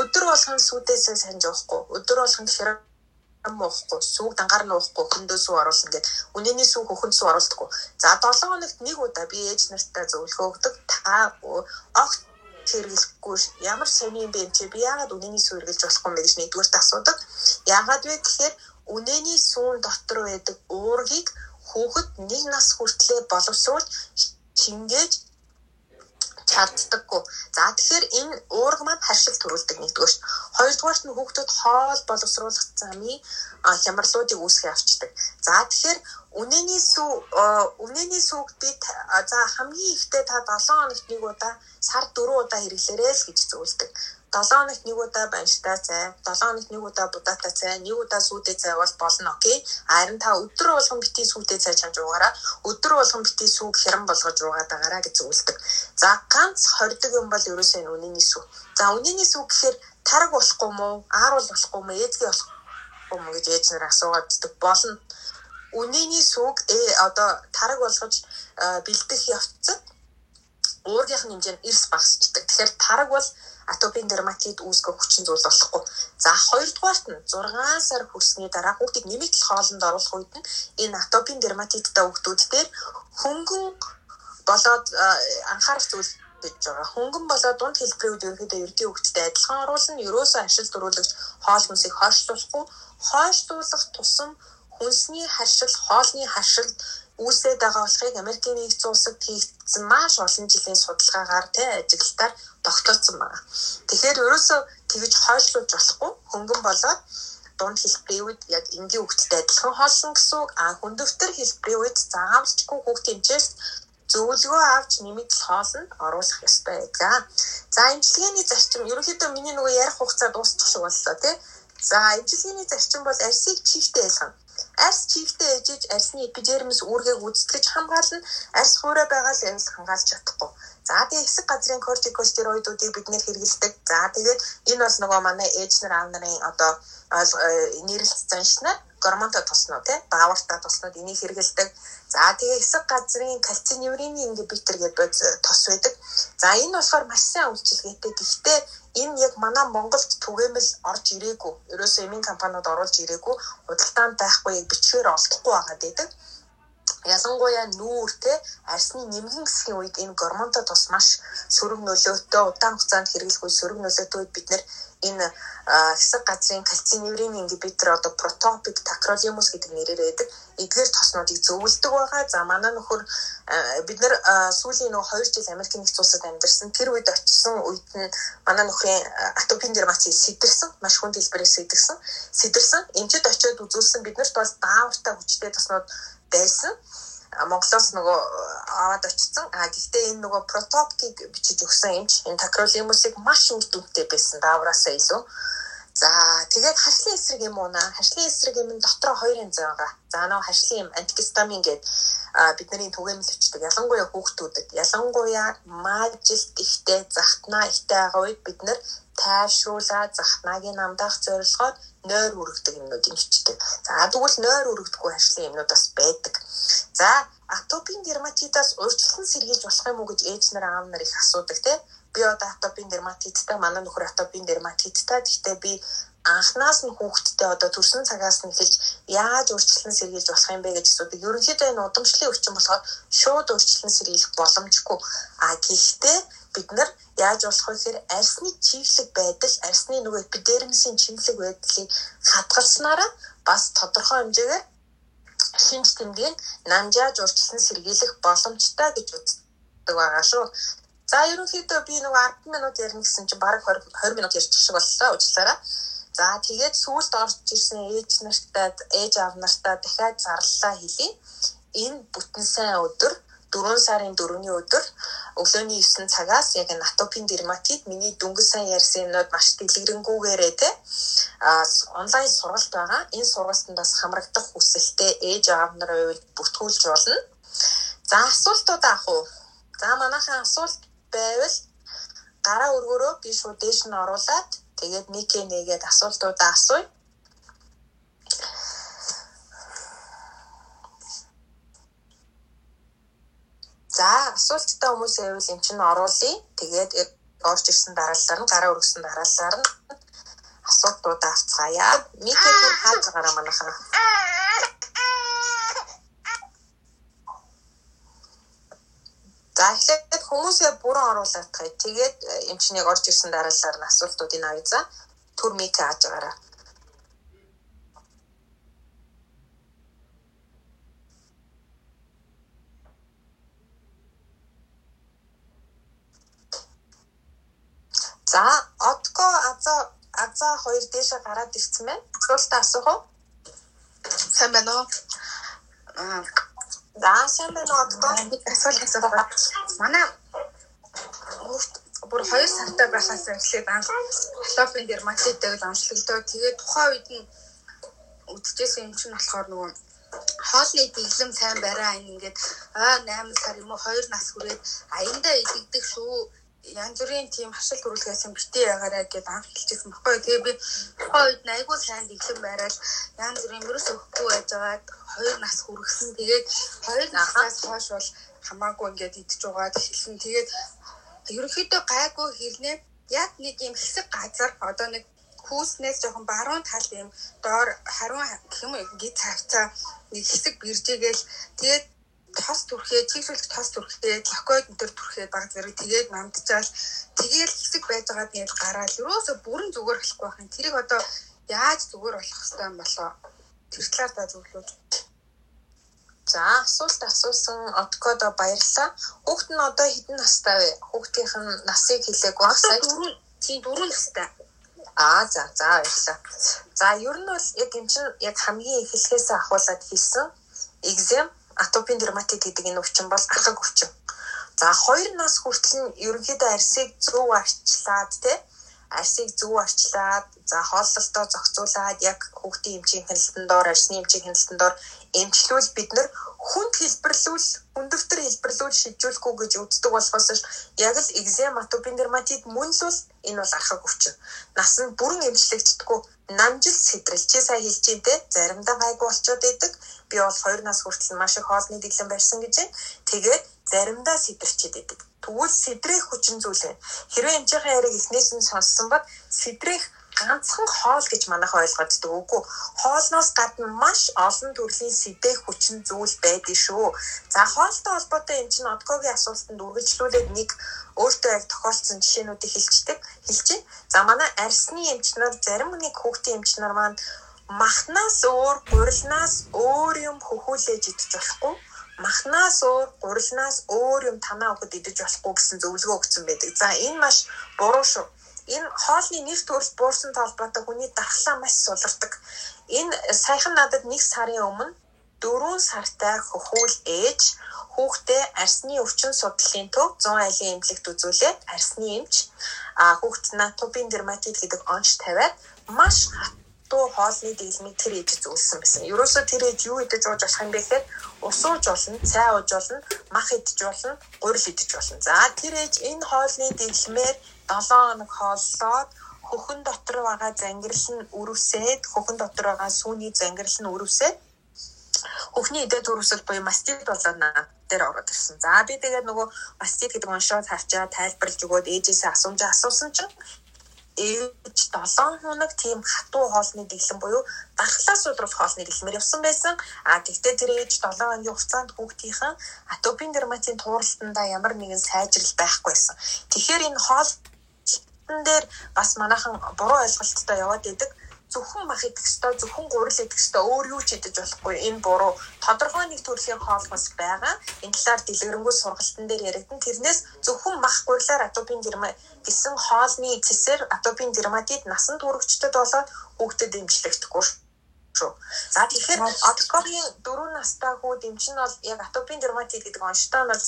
Өдөр болгон сүдээсээ санаж уухгүй. Өдөр болгон хэрэг ам уухгүй, сүг дангаар нь уухгүй, хөндөө сүү оруулна гэд үнэний сүг хөхөнд сүү оруулдаггүй. За 7 хоногт нэг удаа би ээж нартай зөвлөгөө өгдөг. Та огт хэрэглэхгүй ямар сони юм бэ чи би яагаад үнэний сүү хэрэглэж болохгүй юм бэ гэж нэгдүгээрт асуудаг. Яагаад вэ гэхээр үнэний сүүн дотор байдаг уургийг хүүхэд нэг нас хүртлээр боловсруулж шингээж чаддаггүй. За тэгэхээр энэ уурга маань харшил төрүүлдэг нэгдүгээр. Хоёрдугаарт нь хүүхдүүд хоол боловсруулах замын хямралуудыг үүсгэж авчдаг. За тэгэхээр үнэний сүү үнэний сүг би за хамгийн ихдээ та 7 хоногт нэг удаа сар 4 удаа хэрэглээрэй л гэж зөвлөдөг. 7 хоногт нэг удаа банштай цай, 7 хоногт нэг удаа будаатай цай, нэг удаа сүйдээ цай бол болно окей. Харин та өдөр болгон битгий сүйдээ цай чамж уугаараа, өдөр болгон битгий сүүг хэрэн болгож уугаад байгаараа гэж зөвлөдөг. За ганц хордог юм бол ерөөсөө энэ үнэний сүү. За үнэний сүү гэхээр тараг болохгүй мó, ааруул болохгүй мó, ээзгээ болохгүй мó гэж ээж нар асуугааддаг болно. Үнэний сүүг э одоо тараг болгож бэлдэх явцад уургийнх нь хэмжээ нь эрс багасчдаг. Тэгэхээр тараг бол атопийн дерматит үүсгэх хүчин зүйл болохгүй. За хоёрдугаарт нь 6 сар хүрсний дараа хүүхдийг нэмэгдэл хоолнд оруулах үед нь энэ атопийн дерматиттай хүүхдүүд дээр хөнгөн болоод анхаарах зүйл гэж байгаа. Хөнгөн болоод дунд хэлбэрийн үед ерөнхийдөө ердийн хүүхдэд адилхан оруулна. Ерөөсөө ашил дөрүүлэгч хоол хүнсийг хойшлуулахгүй. Хойшлуулах тусам хүнсний харшил, хоолны харшил үүсээд байгаа болохыг Америкийн нэгдсэн улсад хийгдсэн маш олон жилийн судалгаагаар тэ ажиглалтаар тогтооцсон байна. Тэгэхээр ерөөсөө тэгж хойшлуулж болохгүй хөнгөн болоод дунд хэлбэрийн үед яг энгийн хөвгттэй адилхан хоолсон гэсэн үг. А хүндөвтөр хэлбэрийн үед заавалчгүй хөвгт хэмжээс зөвлөгөө авч нэмэгдэл хоолнд оруулах ёстой байгаа. За имчилгээний зарчим ерөнхийдөө миний нөгөө ярих хугацаа дуусчих шиг боллоо тий. За имчилгээний зарчим бол арсыг чихтэй ялгана арс чигтэй ээжиж арсны эпидермис үүргээг үзтгэж хамгаална арс хуурай байгаа л явж хамгаалж чадахгүй. За тэгээ хэсэг газрын кортикостероидуудыг бид нэр хэрэгэлдэг. За тэгээд энэ бол нөгөө манай ээж нар аав нарын одоо нэрэлт заншнаар гормонтой тосноо тий даавартай тоснууд энийг хэрэгэлдэг. За тэгээ хэсэг газрын кальциневрины ингибитор гэдэг тос байдаг. За энэ болохоор маш сайн үйлчилгээтэй. Гэхдээ энэ яг манай Монголд түгээмэл орж ирээгүй. Ерөөсөө эмийн компаниуд оруулж ирээгүй. Худалдаанд байхгүй яг бичгээр олдохгүй байгаа гэдэг ялангуяа нүүр те арсны нэмгэн гэсхийн үед энэ гормонтой тус маш сөрөг нөлөөтэй удаан хугацаанд хэрэглэх үе сөрөг нөлөөтэй үед бид нэр энэ хэсэг газрын кальциневрин ингибитор одоо протопик такролимус гэдэг нэрээр байдаг эдгээр тоснуудыг зөвлөдөг байгаа. За манай нөхөр бид нэр сүүлийн нөгөө 2 жил Америк нэгдсэн улсад амьдарсан. Тэр үед очисон үед нь манай нөхрийн атопин дерматит сэтэрсэн, маш хүнд хэлбэрээр сэтэрсэн. Сэтэрсэн. Эмчэд очиод үзүүлсэн биднэрт бол даавартай хүчтэй тоснууд байсан. Монголоос нөгөө аваад очсон. А гэхдээ энэ нөгөө протопкийг бичиж өгсөн юмч энэ такролимусыг маш үр дүнтэй байсан даавраасаа илүү. За тэгээд харшлын эсрэг юм уу наа? Харшлын эсрэг юм дотроо хоёр янз байгаа. За нөгөө харшлын юм антигистамин гэдэг бидний түгээмэл өчтөг. Ялангуяа хүүхдүүдэд, ялангуяа маажилт ихтэй, захтнаа ихтэй байгаа үед бид нэр тайвшруулаад захтнаагийн намдаах зорилгоор нойр үргдэг юмнууд имчдэг. За тэгвэл нойр үргдэггүй харшлын юмнууд бас байдаг. За атопин дерматитаас урьдчилан сэргийлж болох юм уу гэж ээж нар аав нар их асуудаг тийм би одоо атопин дерматиттай манай нөхөр атопин дерматиттай гэхдээ би анхнаас нь хүүхдтэй одоо төрсөн цагаас нь эхэлж яаж урьдчилан сэргийлж болох юм бэ гэж асуудаг. Ерөнхийдөө энэ удамшлын өвчин болохоор шууд урьдчилан сэргийлэх боломжгүй. А гэхдээ бид нар яаж болох вэ гэхээр арсны чиглэг байдал, арсны нөгөө эпидермисийн чиглэг байдлыг хадгалснараа бас тодорхой хэмжээгээр шинж тэмдгийг намжааж урьдчилан сэргийлэх боломжтой гэж үздэг байгаа шүү. За ерөнхийдөө би нэг 10 минут ярина гэсэн чинь бараг 20 20 минут ярьчих шиг боллоо уучлаарай. За тэгээд сүүлд орж ирсэн ээж нартай ээж аав нартай дахиад зарлалаа хэлье. Энэ бүтэн сайн өдөр 4 сарын 4-ний өдөр өглөөний 9 цагаас яг натопин дерматит миний дөнгөж сайн ярьсан юмнууд маш дэлгэрэнгүйгээрээ те а онлайн сургалт байгаа. Энэ сургалтанд бас хамрагдах хүсэлтэй ээж аав нарын хувьд бүртгүүлж болно. За асуултууд авах уу? За манайхан асуулт байвал гараа өргөрөө би шууд дээш нь оруулаад тэгээд микэ нэгээд асуултуудаа асууя. За асуулттай хүмүүс байвал эн чинь оруулъя. Тэгээд орж ирсэн дараалалаар нь гараа өргөсөн дараалалаар нь асуултуудаа авцгаая. Микэ түр хааж байгаараа За эхлээд хүмүүсээ бүрэн оруулаад тахыг. Тэгээд эмчнийг орж ирсэн дараалалаар нь асуултуудыг авъя за. Түр мик хааж байгаараа. За, одко аза аза хоёр дээшээ гараад ирсэн байна. Асуултаа асуух уу? Сайн байна уу? За, сайн байна уу одко? Асуулт асуух. Манай хүүхд бүр 2 сартай байхаас эхлээд анх атопийн дерматиттэй л онцлогдоо. Тэгээд тухайн үед нь үдчихсэн юм чинь болохоор нөгөө хоолны дэглэм сайн барай ингээд аа 8 сар юм уу 2 нас хүрээд аяндаа идэгдэх шүү янз бүрийн тийм хашил төрүүлгээс юм битээ ягаараа гэдээ анх хэлчихсэн баггүй. Тэгээ би тухайн үед айгүй сайн дэглэм байрал янз бүрийн мөрөс өгөхгүй байжгаад хоёр нас хүргэсэн. Тэгээд хоёр наснаас хойш бол хамаагүй ингээд идэж байгаад хэлсэн. Тэгээд ерөнхийдөө гайгүй хэрнээ яг нэг юм хэсэг газар одоо нэг хүүснээс жоохон баруун тал юм доор хариун гэх юм гид цавцаа нэг хэсэг биржээгээл тэгээд тос түрхээ, чигшүүлэх тос түрхээ, локойд энэ төр түрхээ баг зэрэг тэгээд намдчаал тэгээл хэсэг байж байгаа нь гараал ерөөсө бүрэн зүгээр болохгүй байх юм. Тэрийг одоо яаж зүгээр болох хэвтэй юм болоо. Тэр талаар та зөвлөж. За асуулт асуусан Откодо баярлалаа. Хүүхэд нь одоо хэдэн настай вэ? Хүүхдийнх нь насыг хэлээгүй баг сая. Дөрөв тийм дөрөв настай. Аа за за баярлалаа. За ер нь бол яг юм чинь яг хамгийн эхлэхээс ахуулаад хийсэн экзем атопийн дерматит гэдэг энэ өвчин бол ахаг өвчин. За 2 нас хүртэл нь ерөнхийдөө арсыг зөв арчлаад тий арсыг зөв арчлаад за хооллолтоо зохицуулаад яг хүүхдийн эмчийн хяналтан доор арсны эмчийн хяналтан доор эмчлүүл бид нар хүнд хэлбэрлүүл хүндөвтөр хэлбэрлүүл шийдвэрлэхгүй гэж үздэг болохоос яг л экзем атопийн дерматит мөн л бол энэ бол архаг өвчин. Нас нь бүрэн эмчлэгддэггүй намжил сэтрэл чи сая хэлж дээ заримдаа гайгүй болчоод идэг би бол 2 нас хүртэл маш их хоолны дэглэм барьсан гэж байна. Тэгээд заримдаа сэтрчээд идэг. Тэгвэл сэтрэх хүчин зүйл байна. Хэрвээ эмчийнхээ яриг эхнээс нь сонссон бол сэтрэх ганцхан хоол гэж манайх ойлгоддог үгүй. Хоолноос гадна маш олон төрлийн сэдэх хүчин зүйл байдаг шүү. За хоолтой холбоотой энэ чинь одкогийн асуултанд үргэлжлүүлээд нэг өөртөө яг тохиолдсон жишээнүүдийг хэлцдэг хэлчихэ. За манай арсны эмч нар зарим нэг хүүхдийн эмч нар маань махнаас өөр гурилнаас өөр юм хөхүүлээж идэж болохгүй махнаас өөр гурилнаас өөр юм танаа өгöd идэж болохгүй гэсэн зөвлөгөө өгсөн байдаг. За энэ маш буруу шүү энэ хоолны нэр төрөл буурсан толботой хүний дархлаа маш сулардаг. Энэ саяхан надад нэг сарын өмнө дөрвөн сартай хөхүүл ээж хүүхдээ арсны өвчин судлалын төв 100 айлын эмнэлэгт үзүүлээд арсны эмч а хүүхд натопин дерматит гэдэг онц тавиад маш хатуу хоолны дэглэмийг тэр ээж зүйлсэн байсан. Ерөөсөө тэр ээж юу идэж ууж болох юм бэ гэхээр ус ууж болно, цай ууж болно, мах идэж болно, гурил идэж болно. За тэр ээж энэ хоолны дэглэмээр 7 хоног хооллоод хөхөн дотор байгаа зангирал нь өрөвсөд хөхөн дотор байгаа сүүний зангирал нь өрөвсөд хөхний идэ төрөсөл буюу мастит болоод наад дээр ороод ирсэн. За би тэгээд нөгөө мастит гэдэг оншоод харчаа тайлбарлаж өгөөд ээжээсээ асуумжаа асуусан чинь ээж 7 хоног тийм хатуу хоолны дэглэм буюу дархлаас удруулах хоолны дэглэмээр явсан байсан. А тэгтээ тэр ээж 7 хоногийн хугацаанд хүүхдийнхэн атопин дерматин тууралтандаа ямар нэгэн сайжрал байхгүй байсан. Тэгэхээр энэ хоол дээр бас манайхан буруу ойлголттой яваад идэг зөвхөн мах идэх ёстой, зөвхөн гурил идэх ёстой, өөр юу ч идэж болохгүй. Энэ буруу. Тодорхой нэг төрлийн хоолмос байгаа. Энэ талаар дэлгэрэнгүй сургалтын дээр яригдсан. Тэрнээс зөвхөн мах гурилаар атопин дермат гэсэн хоолны цэсээр атопин дерматит насан туршидтад болоод хүүхдэд эмчлэгдэхгүй шүү. За тэгэхээр одкогийн 4 настай хүүд эм чинь бол яг атопин дерматит гэдэг онцтой нь бол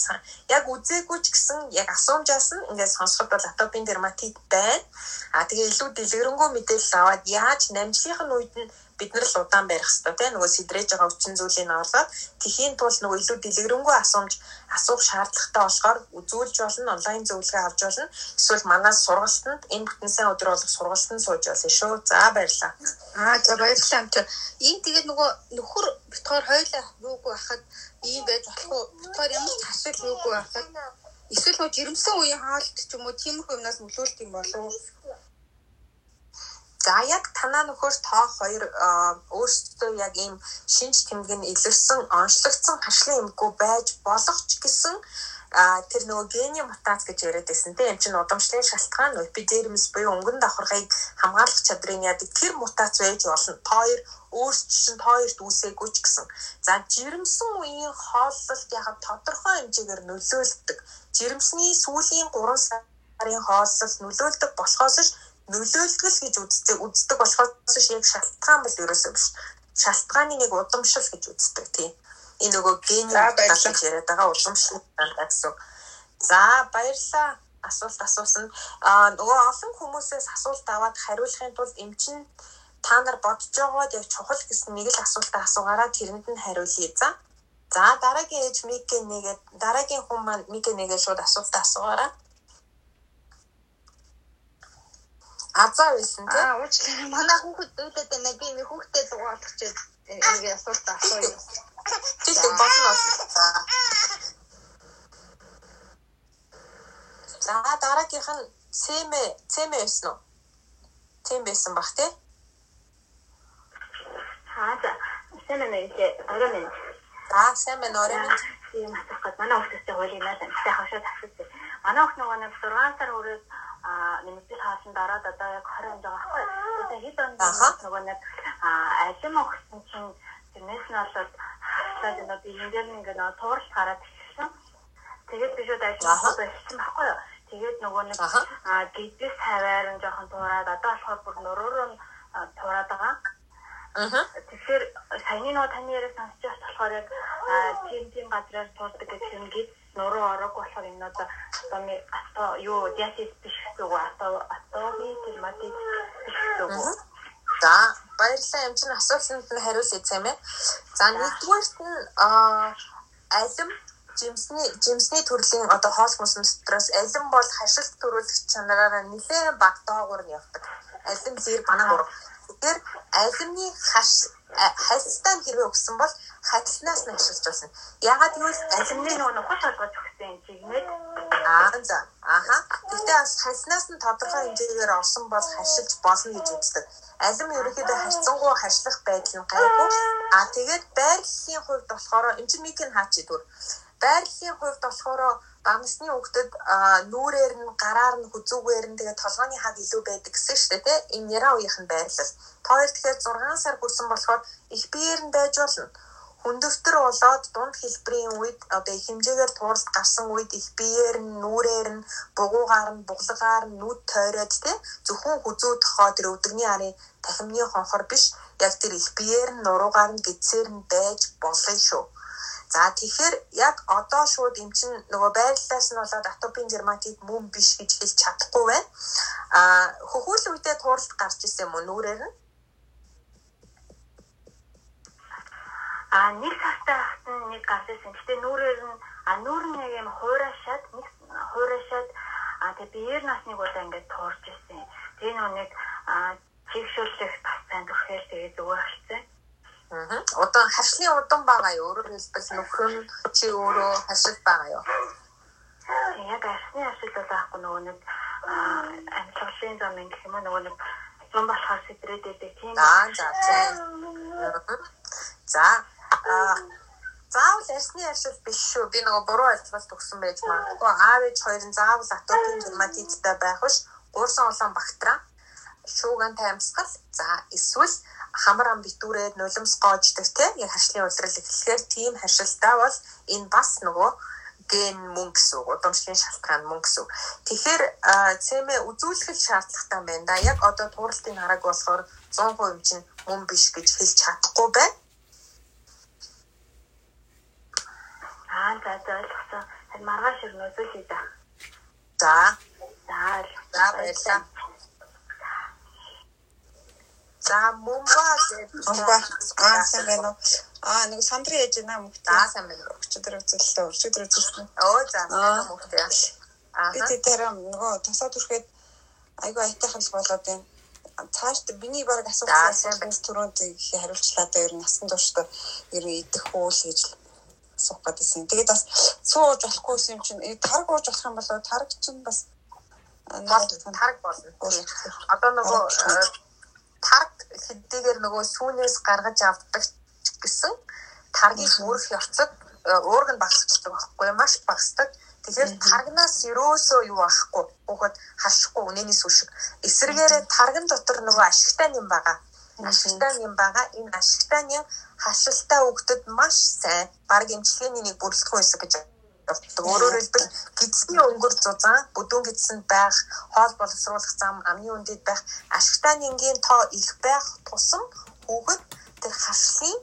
яг үзээгүй ч гэсэн яг асуумжаас нь ингээд сонсоход бол атопин дерматит байна. А тэгээ илүү дэлгэрэнгүй мэдээлэл аваад яаж намжлынх нь үед нь бид нар л удаан барих хэрэгтэй тийм нөгөө сэдрэж байгаа хүчин зүйлийг орлоод тэхийн тулд нөгөө илүү дэлгэрэнгүй асуумж асуух шаардлагатай болохоор үзүүлж болно онлайн зөвлөгөө авч болно. Эсвэл манаас сургалтанд энэ бүтэн сайн өдөр болох сургалтанд сууж болно. Шүү за баярлалаа. Аа за баярлалаа амт. Ийм тэгээд нөгөө нөхөр битгаар хоёлаа юугүй байхад ийм байж болох уу? Битгаар ямар ч асуудал юугүй байхад эсвэл нөгөө жирэмсэн үеийн хаалт ч юм уу тиймэрхүү юмнаас нөлөөлт юм болов За яг танаа нөхөр тоо хоёр өөрсдөө яг ийм шинж тэмдэг нь илэрсэн, онцлогдсон хашлын эмггүй байж болох ч гэсэн тэр нөгөө гений мутац гэж яриад байсан тийм чинь удамшлын шалтгаан эпидермис буюу өнгөн давхаргыг хамгаалах чадрын яадаг тэр мутац байж болно. Тоор өөрчлөн тоорт үүсээгүй ч гэсэн. За жирэмсэн үеийн хооллолт яг тодорхой хэмжээгээр нөлөөлдөг. Жирэмсний сүүлийн 3 сарын хооллолт нөлөөлдөг болохоос ш нөлөөлтгөл гэж үздэг үздэг болохоос ш яг шалтгаан бол ерөөсөө биш. Шалтгааны нэг удамшил гэж үздэг тийм. Энэ нөгөө гений гэж яриад байгаа удамшил гэсэн. За баярлалаа асуулт асуусан. Аа нөгөө олон хүмүүсээс асуулт аваад хариулахын тулд эмчин та нар бодож байгаад яг чухал гэсэн нэг л асуултаа асуугаараа тэрэнд нь хариулъя за. За дараагийн ээж микэ нэгээд дараагийн хүн маань микэ нэгээд шууд асуултаа асуугаараа. Азаа байсан тийм. Аа уучлаарай. Манай хүүхэд үүдээд байна. Би нэг хүүхдэд дугаалах чинь нэг асуулт асууя. Тийм болно. За дараагийнх нь цэмэ цэмэ байсан уу? Цэм байсан бах тий? Аа за. Цэмэ нэрээ орой минь. За орой минь. Тийм асуух гээд манай хүүхдтэй хуулийнаа таньтай хашаад асуусан. Манай хүүхд нөгөө нэг 6 сар а нэмэгдэл хаалсан дараад одоо яг 20 онд байгаа байхгүй. Тэгээд хэд онд нөгөө нэг алим өгсөн чинь тэрнээс нь болоод хаслаад энэ би энэ дээр ингээд нөгөө туурал гараад ирсэн. Тэгээд би шууд ажиллах байсан байхгүй юу. Тэгээд нөгөө нэг гидээс хаваар нь жоохон туураад одоо болохоор бүр нуруур нь туураад байгаа. Аа. Тэгэхээр саяны нөгөө таны яриаг сонсч байгаа болохоор яг тийм тийм газраас туурдаг гэх юм гээд нуруу ороагүй болохоор энэ одоо атоми ато юу диатез биш үү ато атоми терматит биш үү За баярлалаа юм чинь асуултанд нь хариулъя юм ээ. За нэгдүгээрт нь алим жимсний жимсний төрлийн одоо хоол хүнсэн дотроос алим бол хашилт төрүүлэх чанараараа нэлээд баг доогуур нь явдаг. Алим зэр банаа Тэгэхээр алимны хаш хальстаа хэрвээ өгсөн бол хальснаас нь ашиглаж болно. Ягаад гэвэл алимны нөгөө нухад толгой зөхсөн юм чигнээд аа за ааха. Гэхдээ бас хальснаас нь тодорхой хэмжээгээр орсон бол хашилж болно гэж үздэг. Алим ерөнхийдөө харьцангуй харьцлах байдал нь гайгүй. Аа тэгээд байрлалын хувьд болохоор энэ чинь микэн хаач идэв. Байрлалын хувьд болохоор бага насны хүүхдэд нүүрээр нь гараар нь хүзүүгээр нь тэгээд толгойн хаг илүү байдаг гэсэн шүү дээ энэ яра нь байрлал. Хоёр тэгэхээр 6 сар хүрсэн болохоор их биеэр нь байж болно. Хүндөвтөр болоод дунд хэлбэрийн үед одоо их хэмжээгээр тууралт гарсан үед их биеэр нь нүүрээр нь бугуугаар нь буглагаар нь нүд тойроод тий зөвхөн хүзүү тохоо тэр өвдөгний арын тахимны хонхор биш яг тэр их биеэр нь нуруугаар нь гидсээр нь байж болно шүү. За тэгэхээр яг одоо шууд эм чин нөгөө байрлалаас нь болоод атопин дерматит мөн биш гэж хэлж чадахгүй байна. А хөхүүл үедээ тууралт гарч исэн юм уу нүрээр нь? А нэг сартай хатан нэг гарч исэн. Гэтэ нүрээр нь а нүр нь яг юм хуурашаад нэг хуурашаад а тэгээ биеэр насныг удаа ингээд туурж исэн. Тэгээ нөгөө нэг чигшүүлэх бас танд өрхөөл тэгээ зүгээр хэлсэн. Аа. Удаан харшлын удаан байгаа юу? Өөрөөр хэлбэл нөхөр нь чи өөрөө харшил байгаа юу? Яг арсны харшил бол аахгүй нөгөө нэг амьсгалын зам гэх юм нөгөө нэг зам болохоор сэтрээд байдаг тийм. Аа за тийм. За аа заавал арсны харшил биш шүү. Би нөгөө буруу ойлголт өгсөн байж магадгүй. Аав ээж хоёрын заавал атопин дерматиттай байх биш. Гуурсан улаан бактериа шуугантай амьсгал за эсвэл хамар ам битүүрээд нулимс гоождаг те яг харшлын улирал эхлэхээр тийм харшилтай бол энэ бас нөгөө ген мөн гэсэн үг удамшлын шалтгаан мөн гэсэн үг. Тэгэхээр цэмэ үзүүлэх шаардлагатай байна да. Яг одоо тууралтын харааг болохоор 100% юм чинь мөн биш гэж хэлж чадахгүй байна. Аа за за ойлгосон. Харин маргааш ирнэ үзүүлээ да. За. За. За баярлалаа. За мумба гэдэг. Мумба. Аа сайн байна уу? Аа нэг сандрын ээж наа мөхтэй. За сайн байна. Өчигдөр үзэлээ. Өчигдөр үзэлсэн. Оо за мөхтэй. Аа. Би тэр нөгөө тасаа түрхэд айгүй айтайхан л болоод байна. Цааш миний баг асуусан түрүүнд хариулчлаа да ер нь насан туршдаа ер нь идэх үйл гэж суух гэдсэн. Тэгээд бас сууж болохгүй юм чинь тарг ууж болох юм болоо тарг чинь бас тарг болно. Одоо нөгөө тарг хэдийгээр нөгөө сүүнээс гаргаж авдаг гэсэн таргийг үүрэх явцад уург нь багасчихдаг байхгүй маш багасдаг. Тэгэхээр таргнаас ерөөсөө юу авахгүй бүхэд хашихгүй үнэний сүшиг. Эсвэргээрээ тарган дотор нөгөө ашигтай юм байгаа. Ашигтай юм байгаа. Энэ ашигтай юм хашилтай өгдөд маш сайн баг эмчилгээний нэг бүрэлдэхүүн хэсэг гэж явдаг. Өөрөөр хэлбэл гидсний өнгөр зузаан, бүдүүн гидсэнд байх, хоол боловсруулах зам, амны үндэд байх, ашигтай нингийн тоо их байх тусам хүүхэд тэр хашлын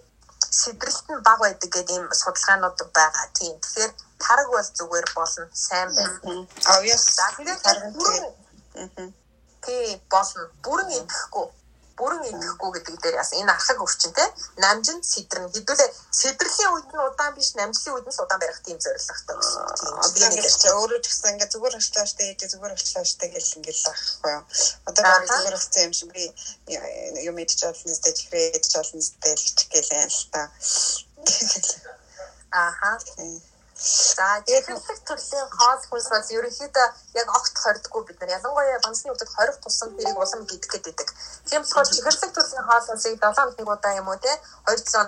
сэдрэлт нь бага байдаг гэдэг ийм судалгаанууд байгаа. Тийм. Тэгэхээр тараг бол зүгээр болно. Сайн байна. Obvious. Тэгээд бүрэн. Тийм болно. Бүрэн идэхгүй бүрэн идэхгүй гэдэг дээр яасан? Энэ архаг өвчин те намжинд сэтрэн хэдүүлээ сэдрэлийн үед нь удаан биш намжлын үед нь л удаан барих тийм зорилготой гэсэн тийм одоо ингэж өөрөө ч гэсэн ингээ зүгээр очлоо штэ ээж зүгээр очлоо штэ гэл ингээл ахгүй юу? Одоо баг зүгээр болсон юм шиг би юм идэж олно сте чихрээ идэж олно сте л чихлээ л та. Ааха За тэгэхлэг төрлийн хоол хүнс бол ерөнхийдөө яг огт хордгоо бид нар ялангуяа бансны үдэд хорих тусам тэрийг улам гидэх гэдэг. Тийм болохоор чихэрлэг төрлийн хоол хүнсийг 7 хоног нэг удаа юм уу те 2 цон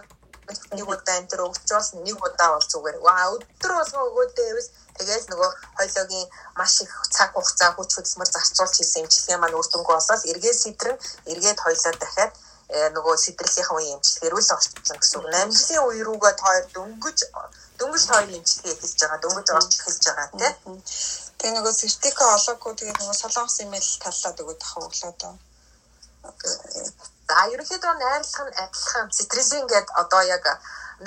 нэг удаа энэ төр өгчөөл нэг удаа бол зүгээр. Ваа өдөр болгон өгөөдөө байвал тэгээд нөгөө хойлоогийн маш их цаг хугацаа хүч хөдөлмөр зарцуулж хийсэн эмчилгээ маань үр дүнгүй болоод эргээ сэтрэн эргээд хойлоо дахиад э, нөгөө сэтрлийн үеийн эмчилгээ рүү л орчихсон гэсэн үг. Намжлын үе рүүгээ тоор дөнгөж дөнгөж тоойн имчилгээ эхэлж байгаа, дөнгөж орж эхэлж байгаа тийм. Тэгээ нөгөө сертика олоогүй тэгээ нөгөө солонгос имэйл таллаад өгöd ах өглөө дөө. За ерөнхийдөө найрлах нь адилхан цитризин гэдэг одоо яг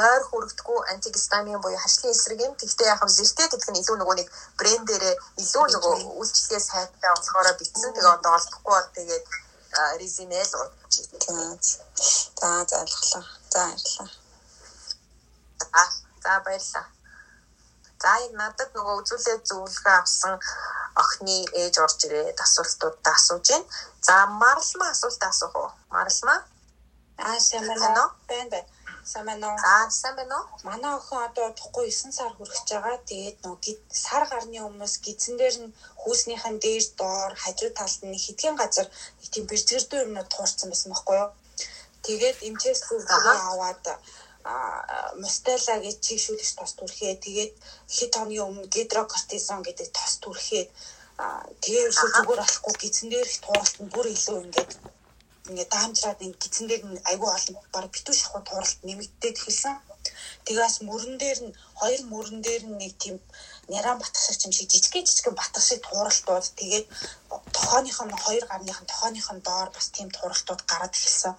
нойр хүрэгдэхгүй антигистамин буюу хашлын эсрэг юм. Гэхдээ яг зэртэй гэдэг нь илүү нөгөө нэг брэндээрээ илүү нөгөө үйлчлэгээ сайтай болохоор битсэн. Тэгээ одоо олдохгүй бол тэгээд резинэл уучих. За за ойлголоо. За баярлалаа. За баярлалаа. За яг надад нөгөө үзүүлээ зөвлөгөө авсан охины ээж орж ирээд асуултуудаа асууж байна. За маралмаа асуулт асуух уу? Маралмаа? Аа байна. Сайн байна уу? Аа уу? Манай охин одоо тухгүй 9 сар хүрэх гэж байгаа. Тэгээд нөгөө сар гарны өмнөөс гидсэн дээр нь хүүснийхэн дээр доор хажуу талд нь хэдхэн газар нэг тийм бэрзгэрдүү юмнууд туурсан байсан байхгүй юу? Тэгээд эмчээс зөвлөгөө аваад мостела гэж чигшүүлэгч тос түрхээ. Тэгээд хэд хоногийн өмнө гидрокортизон гэдэг тос түрхээ. Тэгээд зүгээр болохгүй гизэн дээр их тууралт нь бүр илүү ингээд ингээд даамжраад ингээд гизэн дээр нь айгүй олон баг битүү шахуу тууралт нэмэгдээд эхэлсэн. Тэгээс мөрөн дээр нь хоёр мөрөн дээр нь нэг тийм няран батгах юм шиг жижиг жижиг батгах шиг тууралтууд тэгээд тохооных нь хоёр гарных нь тохооных нь доор бас тийм тууралтууд гараад эхэлсэн.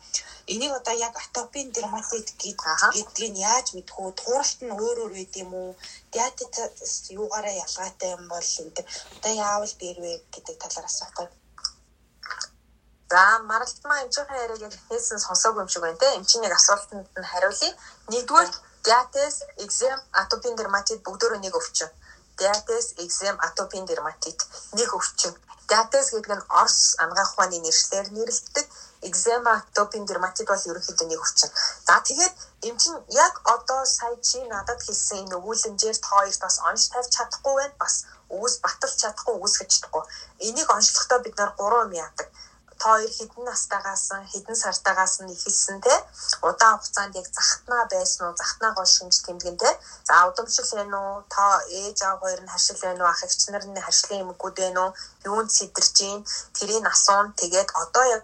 Энийг одоо яг атопийн дерматит гэдгийг нь яаж мэдэх вэ? Тууралт нь өөр өөр байд юм уу? Диатез юугаараа ялгаатай юм бол энэ одоо яавал бэрвэ гэдэг талаар асуух. За маралтмаа эмчийн яриаг яг хийсэн сонсоогүй юм шиг байна те. Эмчийн нэг асуултанд нь хариулъя. Нэгдүгээр диатез, экзем, атопийн дерматит бүгдөө нэг өвчин. Диатез, экзем, атопийн дерматит нэг өвчин. Диатез гэдэг нь Орос ангаах ухааны нэршлэр нэрлэдэг экзема, атопийн дерматит бол ерөнхийдөө нэг өвчин. За тэгээд эм чин яг одоо сая чи надад хэлсэн энэ өгүүлэмжээр та хоёрт бас онж тавьж чадахгүй байна. Бас өвс баталж чадахгүй, өвсгэж чадахгүй. Энийг онцлохдоо бид нар гурван юм яадаг. Та хоёр хэдэн настайгаас хэдэн сартаагаас нь ихэлсэн те. Удаан хугацаанд яг захтнаа байсан уу? Захтнаа гол шинж тэмдгэн те. За удамшил байна уу та ээж аав хоёр нь харшил байна уу ах эгч нар нь харшлын эмгүүд байна уу юунд сидэрж гин тэрийг асуун тэгээд одоо яг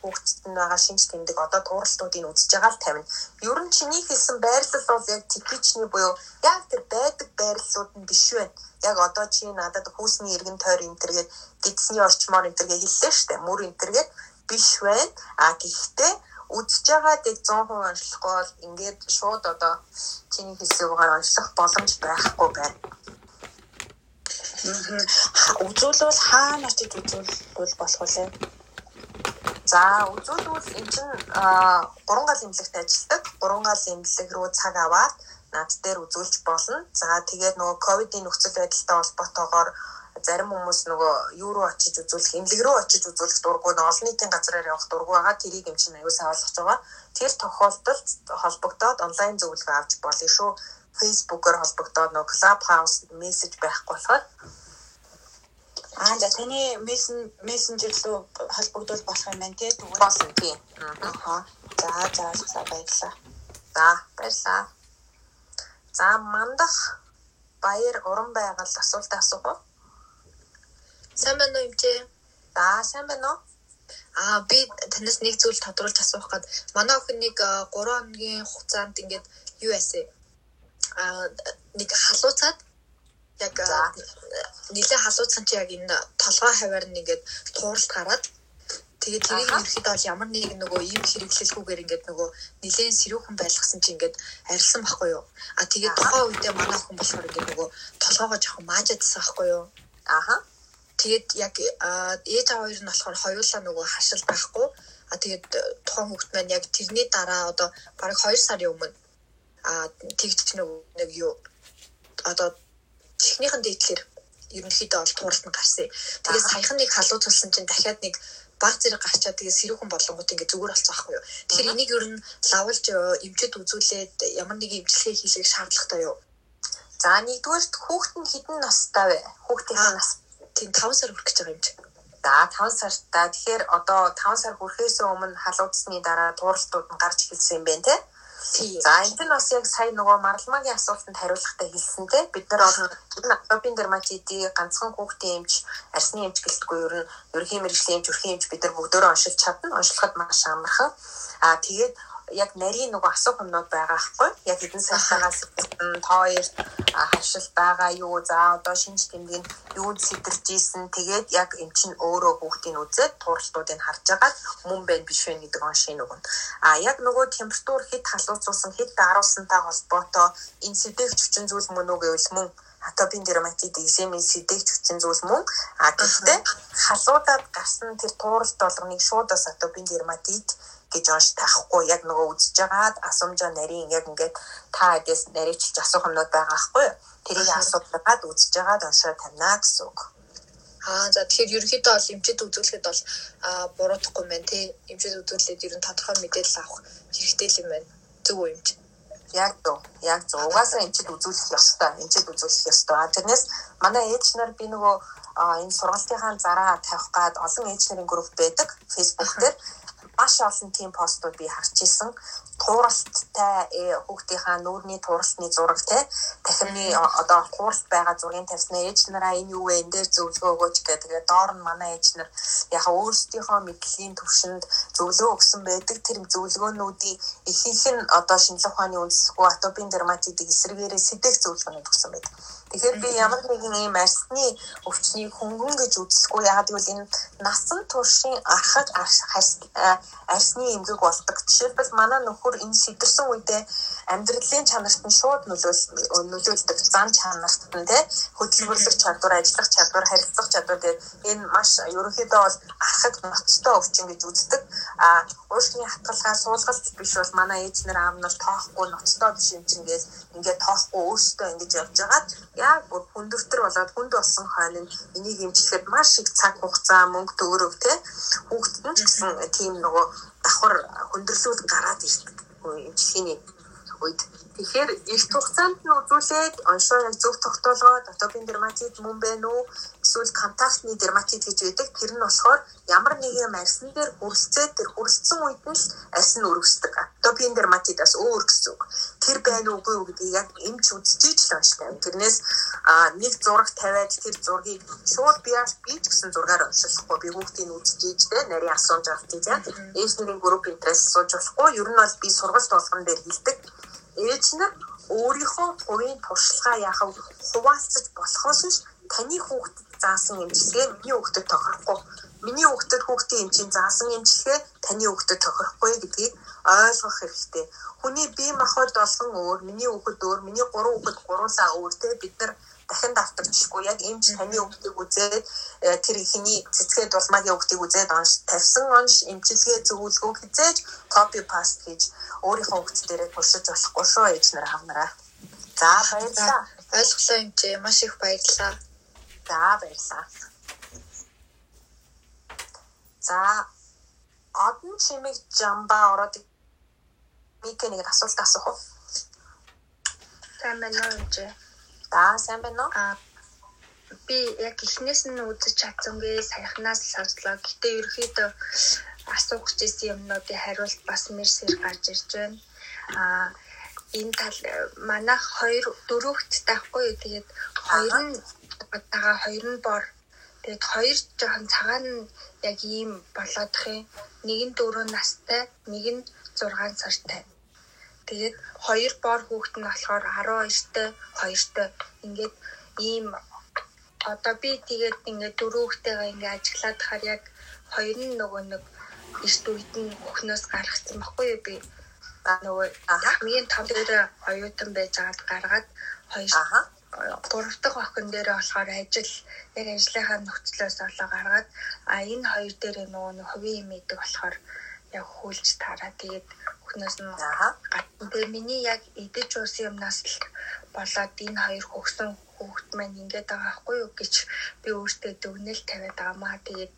хүүхдэд нь байгаа шинж тэмдэг одоо тууралтуудыг үзэж байгаа л тавина. Ер нь чиний хэлсэн байрлал бол яг типичний буюу яг тэр байдаг байрлалууд нь биш байна. Яг одоо чи надад хүүсний эргэн тойр энтергээд гидсний орчмоор энтергээ хэллээ штэ. Мөр энтергээд биш байна. А гэхдээ үзэж байгаа дэг 100% онцлохгүй бол ингээд шууд одоо чиний угаар онцлох боломж байхгүй байна. Үзүүлвэл хаана очиж үзүүлвэл болох вэ? За үзүүлбэл эн чинь гурван гал эмнэлэгт ажилладаг. Гурван гал эмнэлэг рүү цаг аваад над дээр үзүүлж болно. За тэгээд нөгөө ковидын нөхцөл байдалтай холбоотойгоор зарим хүмүүс нөгөө юу руу очиж үзүүлэх, эмнэлэг рүү очиж үзүүлэх дурггүй олон нийтийн газраар явах дурггүй байгаа. Тэрийг юм чинь аюу сайн ойлгож байгаа. Тэр тохиолдолд холбогдоод онлайн зөвлөгөө авч болно шүү. Facebook-оор холбогдоод нөгөө Clubhouse мессеж байхгүй болохоор Аа за таны мессенжер рүү холбогдвол болох юм байна тий. Тэгвэл болсон тий. Аа. За за за баярлалаа. За баярлалаа. За мандах баяр уран байгаль асуулт асуух уу? Сайн байна уу юмчээ? За сайн байна уу? Аа би танаас нэг зүйл тодруулж асуух гээд манай охин нэг 3 хоногийн хугацаанд ингээд юу яасан? Аа нэг халууцаад яг нэлээ халууцсан чи яг энэ толгой хаваар нь ингээд тууралт гараад тэгээд тэрийг ерөөхдөө бол ямар нэг нөгөө ийм хэрэглэлгүйгээр ингээд нөгөө нэлээд сэрүүхэн байлгасан чи ингээд арилсан байхгүй юу? А тэгээд тухайн үедээ манай хүн болохоор ингээд нөгөө толгоогоо жоохон маажаадсан байхгүй юу? Аха. Тэгээд яг ээж аваа хоёр нь болохоор хоёулаа нөгөө хашил байхгүй. А тэгээд тухайн хүүхд маань яг тэрний дараа одоо бараг 2 сарын өмнө а тэгж нэг юу одоо чихнийхэн дээдлэр ерөнхийдөө бол тууралт нь гарсан. Тэгээд саяхан нэг халуун тулсан чинь дахиад нэг баг зэрэг гарчаад тэгээд сэрүүхэн болонгууд ингээд зүгээр болцсон байхгүй юу. Тэгэхээр энийг ер нь лавлж эмчэд үзүүлээд ямар нэг эмчилгээ хийлгэх шаардлагатай юу? За нэгдүгээрт хүүхэд нь хэдэн настай вэ? Хүүхдийн нас тийм 5 сар хүрэх гэж байгаа юм чи. За 5 сартай. Тэгэхээр одоо 5 сар хүрэхээс өмнө халуудсны дараа тууралтууд нь гарч эхэлсэн юм байна те. За энэ нь бас яг сая нөгөө марламагийн асуултанд хариулахтай хэлсэн те бид нар бол атопийн дерматитийг ганцхан хүүхдийн эмч, арсны эмч гэлтгүй ер нь ерөнхий мэрэгжлийн эмч, өрхийн эмч бид нар бүгдөө оншилж чадна. Оншлоход маш амархан. Аа тэгээд яг нарийн нөгөө асуух юмнууд байгаа хгүй яг хэдэн сартаагаас та хоёрт хавшил байгаа юу за одоо шинж тэмдэг нь юунд сэтэрж ийсэн. Тэгээд яг эн чинь өөрөө хүүхдийн үзээд тууралтуудыг харж байгаа. Мөн байна биш вэ гэдэг оншийн үг нь а яг нөгөө температур хэд халууцуулсан хэд даруулсантай холбоотой энэ сэдвэгч хүчин зүйл мөн үү гэвэл мөн атопийн дерматит экземийн сэдвэгч хүчин зүйл мөн. А гэхдээ халуудаад гарсан тэр тууралт болгоныг шууд бас атопийн дерматит гэж онш таахгүй яг нөгөө үзэж байгаад асуумжаа нарийн яг ингээд та эдээс нарийчилж асуух юмнууд байгаа байхгүй тэрийг асуугаад үзэж байгаад оншоо тавина гэсэн үг. Аа за тэгэхээр ерөнхийдөө бол эмчэд үзүүлэхэд бол буруудахгүй мэн тий эмчэд үзүүлээд ер нь тодорхой мэдээлэл авах хэрэгтэй юм байна. Зөв үү эмч? Яг зөв. Яг зөв. Угаасаа эмчэд үзүүлэх ёстой. Эмчэд үзүүлэх ёстой. А тэрнээс манай ээж нар би нөгөө энэ сургалтынхаа зараа тавих гад олон ээж нарын групп байдаг Facebook дээр маш олон тийм постууд би харж исэн. Тууралттай э, хүүхдийнхаа нүүрний тууралтны зураг те дахины одоо тууралт байгаа зургийг тавьснаа ээж нараа энэ юу вэ энэ дээр зөвлөгөө өгөөч гэх. Тэгээ доор нь манай ээж нар яхаа өөрсдийнхөө мэдлэгийн төвшөнд зөвлөгөө өгсөн байдаг. Тэр зөвлөгөөнүүдийн ихэнх нь одоо шинжлэх ухааны үндэсгүй атопийн дерматитыг эсрэгээрээ сэдэх зөвлөгөөнүүд өгсөн байдаг. Тэгэхээр би ямар нэгэн ийм арсны өвчнийг хөнгөн гэж үзэхгүй яагаад гэвэл энэ насан туршийн архаг арсны эмгэг болдог. Жишээлбэл манай нөхөр энэ сэтэрсэн үедээ амьдралын чанарт нь шууд нөлөөл нөлөөлдөг зан чанарт нь тий хөдөлмөрлөх чадвар, ажиллах чадвар, харилцах чадвар тэгээд энэ маш ерөнхийдөө бол архаг ноцтой өвчин гэж үздэг. А уушгины хатгалгаа суулгалт биш бол манай ээж нар аав нар тоохгүй ноцтой биш юм чинь гэж ингээд тоохгүй өөртөө ингэж явж байгаад яг бүр хүндөвтөр болоод хүнд болсон хойно энийг эмчлэхэд маш их цаг хугацаа мөнгө төгрөг тий хүүхдэд нь ч гэсэн тийм нөгөө давхар хүндрэлүүд гараад ирдэг. Эмчилгээний үед Тэгэхээр эрт хугацаанд нь үзүүлээд оншоо яг зөв тогтоолгоод атопийн дерматит мөн байна уу эсвэл контактны дерматит гэж байдаг. Тэр нь болохоор ямар нэгэн арьсан дээр хүрэлцээд тэр хүрэлцсэн үед нь л арьсан нь өргөсдөг. Атопийн дерматит бас өөр гэсэн үг. Тэр байна уугүй юу гэдгийг яг эмч үзчихэж л онштой. Тэрнээс нэг зураг тавиад тэр зургийг шууд би би ч гэсэн зургаар оншилахгүй би хүүхдийн үзчихэж тэ нарийн асууж авах тийм. Нарын групп интерес асууж болохгүй. Ер нь бол би сургалт болгон дээр хэлдэг ээж нар өөрийнхөө хувийн туршлагаа яахав хуваалцаж болохоос биш таны хүүхдэд заасан эмчилгээ миний хүүхдэд тохирохгүй. Миний хүүхдэд хүүхдийн эмчийн заасан эмчилгээ таны хүүхдэд тохирохгүй гэдгийг ойлгох хэрэгтэй. Хүний бие махбод болгон өөр, миний хүүхэд өөр, миний гурван хүүхэд гуруулаа өөр те бид нар дахин давтагдчихгүй яг эмч таны өвдгийг үзээд э, тэр ихний цэцгээ дулмаагийн өвдгийг үзээд онш тавьсан онш эмчилгээ зөвлөгөө хизээж копи паст хийж өөрийнхөө өвд дээрээ туршиж болохгүй шүү ээж нар хавнараа. За баярлалаа. Ойлголоо юм чи маш их баярлалаа. За баярлалаа. За одон чимэг жамба ороод микэнийг асуулт асуух уу? Сайн байна уу юм чи? За сайн байна уу? Аа би яг эхнээс нь үзэж чадсангүй саяхнаас сонслоо. Гэтэ ерөөхдөө асуух гэсэн юмнуудын хариулт бас мэрсэр гарч ирж байна. Аа энэ тал манайх хоёр дөрөвт таахгүй юу. Тэгээд хоёр нь тагаа хоёр нь бор. Тэгээд хоёр жоохон цагаан яг ийм болоодох юм. Нэг нь 4 настай, нэг нь 6 сартай. Тэгээд хоёр бор хүүхэд нь болохоор 12-тэй, 2-тэй ингээд ийм одоо би тэгээд ингээд дөрөв хүүхдтэйгээ ингээд ажиглаад хахаар яг хоёр нь нөгөө нэг эрт үед нь хөхнөөс гаргацсан баггүй юу би? Нөгөө хамгийн том дээр оюутан байж байгаад гаргаад хоёр гурав дахь охин дээр болохоор ажил яг ажлынхаа нөхцлөөс олоо гаргаад а энэ хоёр дээр нөгөө хувийн юм идэг болохоор яг хүлж тараа. Тэгээд өхнөөс нь тэгээ миний яг идэж уусан юмнаас л болоод энэ хоёр хөгсөн хүүхэд маань ингээд байгаа байхгүй юу гэж би өөртөө дүгнэл тавиад байгаамаа тэгээд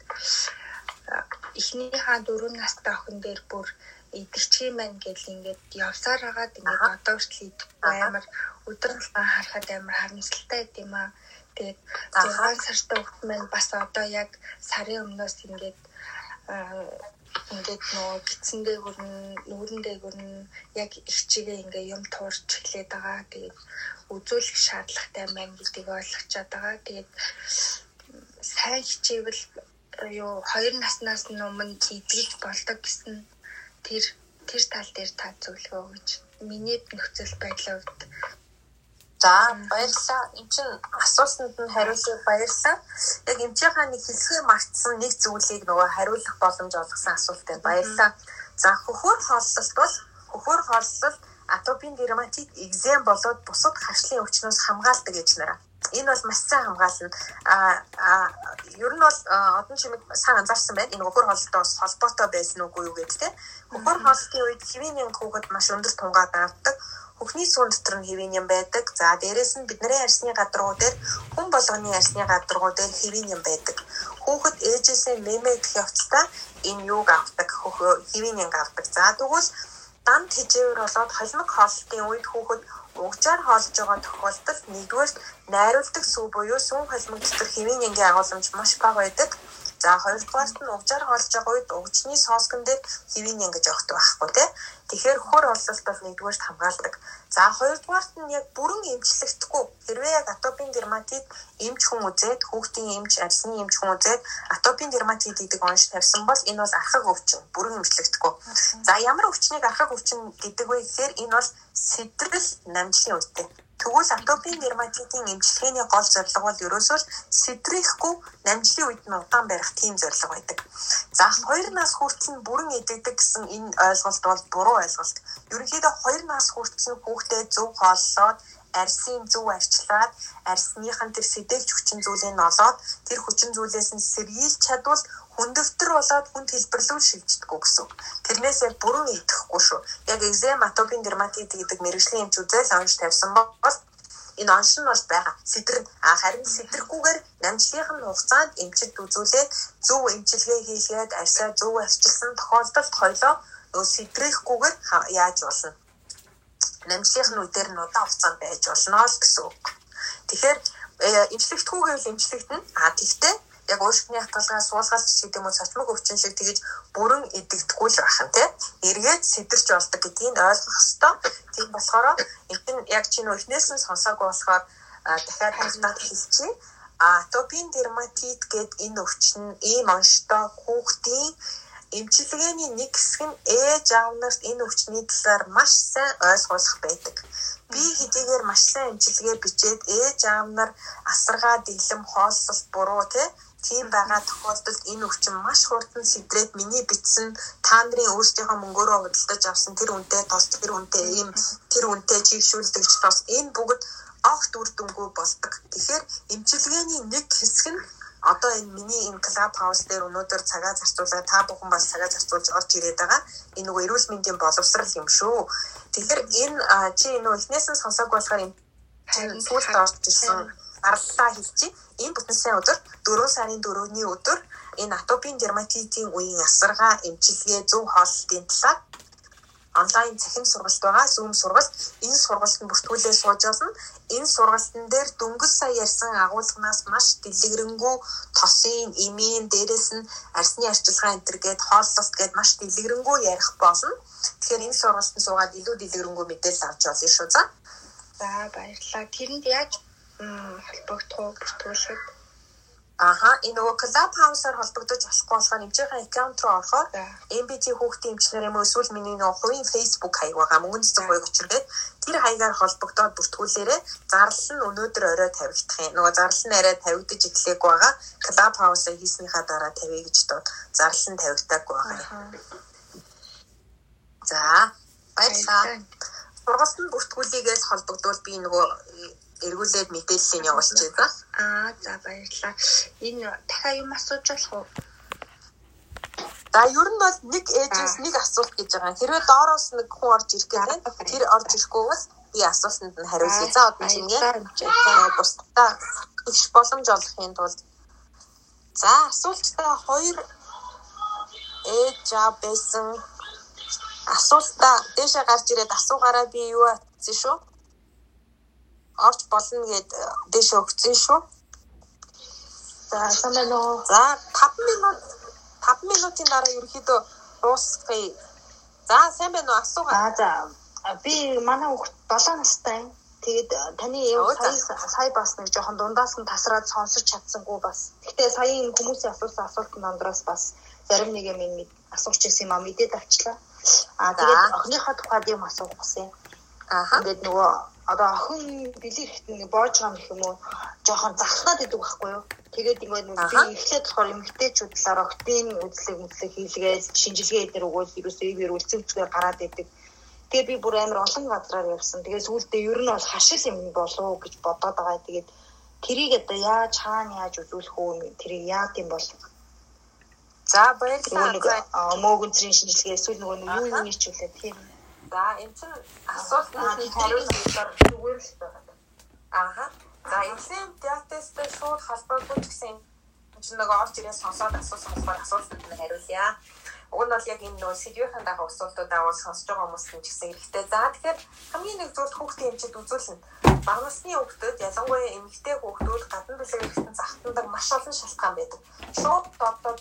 эхнийхээ дөрөв настай охин дээр бүр идэгчийн маань гэл ингээд явсаар хагаад ингээд одоо хүртэл идэхгүй амар өдөр болгон харахад амар харамсалтай гэдэм аа. Тэгээд 6 сартай хүүхэд маань бас одоо яг сарын өмнөөс ингээд ингээд нөө гидсэн дээгүр нь нүүрэн дээгүр нь яг их чигээ ингээ юм туурч эхлээд байгаа. Тэгээд үзүүлэх шаардлагатай маань гэдгийг ойлгочоод байгаа. Тэгээд сайн хичээвэл юу хоёр наснаас өмнө идэж болдог гэсэн тэр тэр тал дээр та зөвлөгөө өгч миний нөхцөл байдлын хувьд За баярлалаа. Энд чинь асуултанд нь хариулсан баярлалаа. Яг эмчийнхаа нэг хэлхээ мартсан нэг зүйлийг нөгөө хариулах боломж олгосон асуултанд баярлалаа. За хөхөр хооллолт бол хөхөр хооллол атопийн дерматит, экзем болоод бусад харшлын өвчнөөс хамгаалдаг гэж нараа. Энэ бол маш сайн хамгаална. А ер нь бол одон чимэг сайн анзаарсан байна. Энэ хөхөр хооллолтоос холбоотой байсан уугүй юу гэдэг тийм. Хөхөр хооллолтын үед хэвийн хүүхэд маш өндөр тунгаад авдаг Хөхний суун дотор нь хэвийн юм байдаг. За дээрэс нь бидний арсны гадаргуу дээр хүн болгоны арсны гадаргуу дээр хэвийн юм байдаг. Хүүхэд ээжээсээ мэмэ гэх явцдаа энэ юуг авдаг, хэвийн юм авдаг. За тэгвэл данд хижээвэр болоод холимог хоолтын үед хүүхэд угжаар хоолж байгаа тохиолдолд нэгдүгээр найруулдаг сүү буюу сүүн холимог дотор хэвийн янгийн агуулмж маш бага байдаг. За хоёрдугаарт нь угжаар хоолж байгаа үед угжны сооскон дээр хэвийн ян гэж өгдөг байхгүй тий. Тэгэхээр хөр ололт бол нэгдүгээрт хамгаалдаг. За хоёрдугаарт нь яг бүрэн эмчлэгдэхгүй. Хэрвээ яг атопийн дерматит эмч хүн үзээд хүүхдийн эмч, арсны эмч хүн үзээд атопийн дерматит гэдэг онш тавьсан бол энэ бол архаг өвчин, бүрэн эмчлэгдэхгүй. За ямар өвчнийг архаг өвчин гэдэг вэ гэхээр энэ бол сэтрэл намжлын үедээ Тэгвэл атопийн дерматитын эмчилгээний гол зорилго бол ерөөсөө сэдрэхгүй намжлын үед нь удаан барих тийм зорилго байдаг. За хоёр нас хүртэл нь бүрэн эдэгдэг гэсэн энэ ойлголт бол буруу ойлголт. Ерөнхийдөө хоёр нас хүртэл нь хүүхдээ зөв хооллоод арсын зөв арчлаад арсныхан тэр сэдэгч хүчин зүйлийг нь олоод тэр хүчин зүйлээс нь сэргийлж чадвал хүндөвтөр болоод хүнд хэлбэрлүүл шилждэггүй гэсэн. Тэрнээс яг бүрэн идэхгүй шүү. Яг экзем атопийн дерматит гэдэг мэрэгжлийн эмч үзэл онш тавьсан бол энэ онш нь бол байгаа. Сэтрэн а харин сэтрэхгүйгээр намжлынх нь хугацаанд эмчилт үзүүлээд зөв эмчилгээ хийлгээд арьсаа зөв арчилсан тохиолдолд хоёлоо нөө сэтрэхгүйгээр яаж болно намжлынхны үдээр нь удаан хугацаанд байж болно л гэсэн үг. Тэгэхээр эмчлэгдэхүү гэвэл эмчлэгдэн а тэгтээ яг өөрсдний хатгалгаа суулгаалч гэдэг юм уу цочмог өвчин шиг тэгэж бүрэн идэгдэхгүй л байх нь тий. Эргээд сэтэрч болдог гэдгийг ойлгох хэвээр. Тийм болохоор энэ яг чи нөө эхнээс нь сонсоогүй болохоор дахиад хайлтаад хэлчихье. Атопийн дерматит гэдэг энэ өвчин ийм онцтой хүүхдийн эмчилгээний нэг хэсэг нь ээж аав нарт энэ өвчний талаар маш сайн ойлгуулах байдаг. Би хэдийгээр маш сайн эмчилгээ бичээд ээж аав нар асаргаа дэглэм хооллолт буруу те тийм байгаа тохиолдолд энэ өвчин маш хурдан сэтрээд миний бичсэн та нарын өөрсдийнхөө мөнгөөрөө худалдаж авсан тэр үнэтэй тос тэр үнэтэй ийм тэр үнэтэй чигшүүлдэгч тос энэ бүгд огт үр дүнгүй болдог. Тэгэхээр эмчилгээний нэг хэсэг нь одоо энэ миний энэ клуб хаус дээр өнөөдөр цагаа зарцуулаад та бүхэн бас цагаа зарцуулж орж ирээд байгаа. Энэ нөгөө эрүүл мэндийн боловсрал юм шүү. Тэгэхээр энэ чи нөгөө эхнээс нь сонсоог болохоор энэ сүүлд орж ирсэн арлаа хэлчих. Энэ бүтэн сайн өдөр 4 сарын 4-ний өдөр энэ атопийн дерматитийн үеийн асаргаа эмчилгээ зөв хооллолтын талаар онлайн цахим сургалт байгаа. Zoom сургалт. Энэ сургалтанд бүртгүүлээ сууж болно. Энэ сургалтын дээр дөнгөж сая ярьсан агуулганаас маш дэлгэрэнгүй тосын, эмийн, дээрэс нь арсны арчилгаа энэ төр гээд хооллолт гээд маш дэлгэрэнгүй ярих болно. Тэгэхээр энэ сургалтанд суугаад илүү дэлгэрэнгүй мэдээлэл авч болно шүү за. За баярлалаа. Тэрэнд яаж холбогдох уу бүртгүүлэхэд Аха энэ нөгөө Club House-аар холбогдож болохгүй болохоор эмчийнхээ аккаунт руу орохоор MBT хүүхдийн эмчнэр юм эсвэл миний нөгөө хувийн Facebook хаяг байгаа мөнгөн цэцэг хуйг учиргээд тэр хаягаар холбогдоод бүртгүүлээрээ зарлал нь өнөөдөр орой тавигдах юм. Нөгөө зарлал нь арай тавигдаж эхлэегүй байгаа. Club House-а хийснийхаа дараа тавья гэж дууд зарлал нь тавигдаагүй байгаа. За баярлалаа. Сургалтанд бүртгүүлийгээс холбогдвол би нөгөө эргүүлээд мэдээллийг явуулчих за. Аа за баярлалаа. Энэ дахиад юм асууж болох уу? За ер нь бол нэг ээжээс нэг асуулт гэж байгаа. Хэрвээ доороос нэг хүн орж ирэх гэдэг тэр орж ирэхгүй бол би асуултанд нь хариулъя. За одоо чингээ бусдаа их боломж олохын тулд за асуултаа хоёр ээж аа байсан асуултаа дээшээ гарч ирээд асуугаараа би юу атсан шүү орж болно гэд э, дэше өгсөн шүү. За уу? За 5 минут 5 минутын дараа ерөөхдөө дуусгая. За сайн байна уу? Асуугаа. За за би манай хүүхд 7 настай. Тэгээд э, таны сая сая бас нэг жоохон дундаас нь тасраад сонсож чадсангүй бас. Гэхдээ сая энэ хүмүүсийн асуусан асуултын дондроос бас зарим нэг юм асууж ирсэн юм а мэдээд авчлаа. Аа тэгээд охиныхоо тухайд юм асуух гэсэн. Аа. Ингээд нөгөө одоо охин бэлэг ихтэй боож байгаа гэх юм уу жоохон захлаад идэг байхгүй юу? Тэгээд ингээд би эхлээд болохоор эмгтээчүүд талаар октин үзлэг үзлэг хийлгээд шинжилгээ эдэр өгөөл ерөөсөө ивэр үлцэг зүгээр гараад идэг тэгээд би бүр амар олон газраар явсан. Тэгээд сүүлдээ ер нь бол хашил юм болов гэж бодоод байгаа. Тэгээд тэрийг одоо яаж хаана яаж үзүүлэх үү тэрийг яа гэм бол. За баярлалаа. Мөөгөнцрийн шинжилгээ эсвэл нөгөө юу юу нийчүүлээ тийм За энэ чинь асуулт нь хариултаар зүгээр л байгаа. Ааха. За эцсийн диатестэй шууд холбоогүй ч гэсэн чинь нөгөө орж ирээ сонсоод асуусан болохоор асуултанд нь хариулъя. Уг нь бол яг энэ нөгөө сэдвийн дагуу асуултууд авал сонсож байгаа хүмүүс нь ч гэсэн хэрэгтэй. За тэгэхээр хамгийн нэг зүйл хүүхдийн эмчэд үзүүлнэ. Бага насны хүүхдүүд ялангуяа эмэгтэй хүүхдүүд гадна бүлэг хэрэгтэн захтандаг маш олон шалтгаан байдаг. Шууд одоо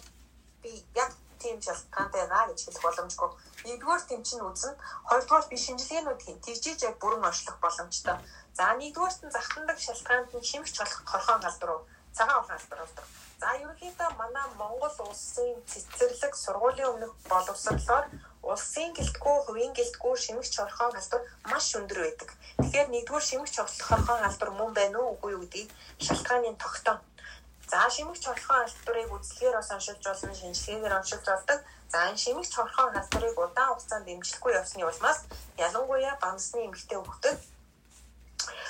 би яг тийм шалтгаантай байна гэж хэлэх боломжгүй. Нэгдүгээр тэм чинь үзэн, хоёрдугаар би шинжилгээнүүд хийн. Тэгжиж яг бүрэн орчлох боломжтой. За нэгдүгээрт нь захтандаг шалтгаанд нь шимэгч болох хорхон галдар уу, цагаан ухан галдар болдог. За ерөнхийдөө манай Монгол улсын цэцэрлэг сургуулийн өмнөх боловсрлоор улсын гэлтгүү, хувийн гэлтгүү шимэгч хорхон галдар маш өндөр байдаг. Тэгэхээр нэгдүгээр шимэгч хорхон галдар мөн байна уу, үгүй юу гэдгийг шалтгааны тогтоом За шимэгч хорхон халдварыг үзлэгээр бас оншилж болно, шинжилгээгээр оншилж болдог. За энэ шимэгч хорхон халдварыг удаан хугацаанд дэмжлэхгүй явсны улмаас ялангуяа бамсны эмэгтэй хүүхдэд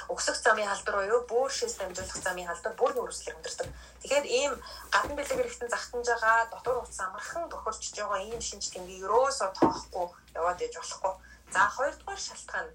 өксөх замын халдвар буюу бөөршөөс дамжуулах замын халдвар бүрний үргэлжлэл өндөрдөг. Тэгэхээр ийм гадна бэлэг хэрэгтэн захтанж байгаа дотор утас амархан тохирчж байгаа ийм шинж тэмдэг ерөөсөө тоохгүй яваад иж болохгүй. За хоёрдугаар шалтгаан.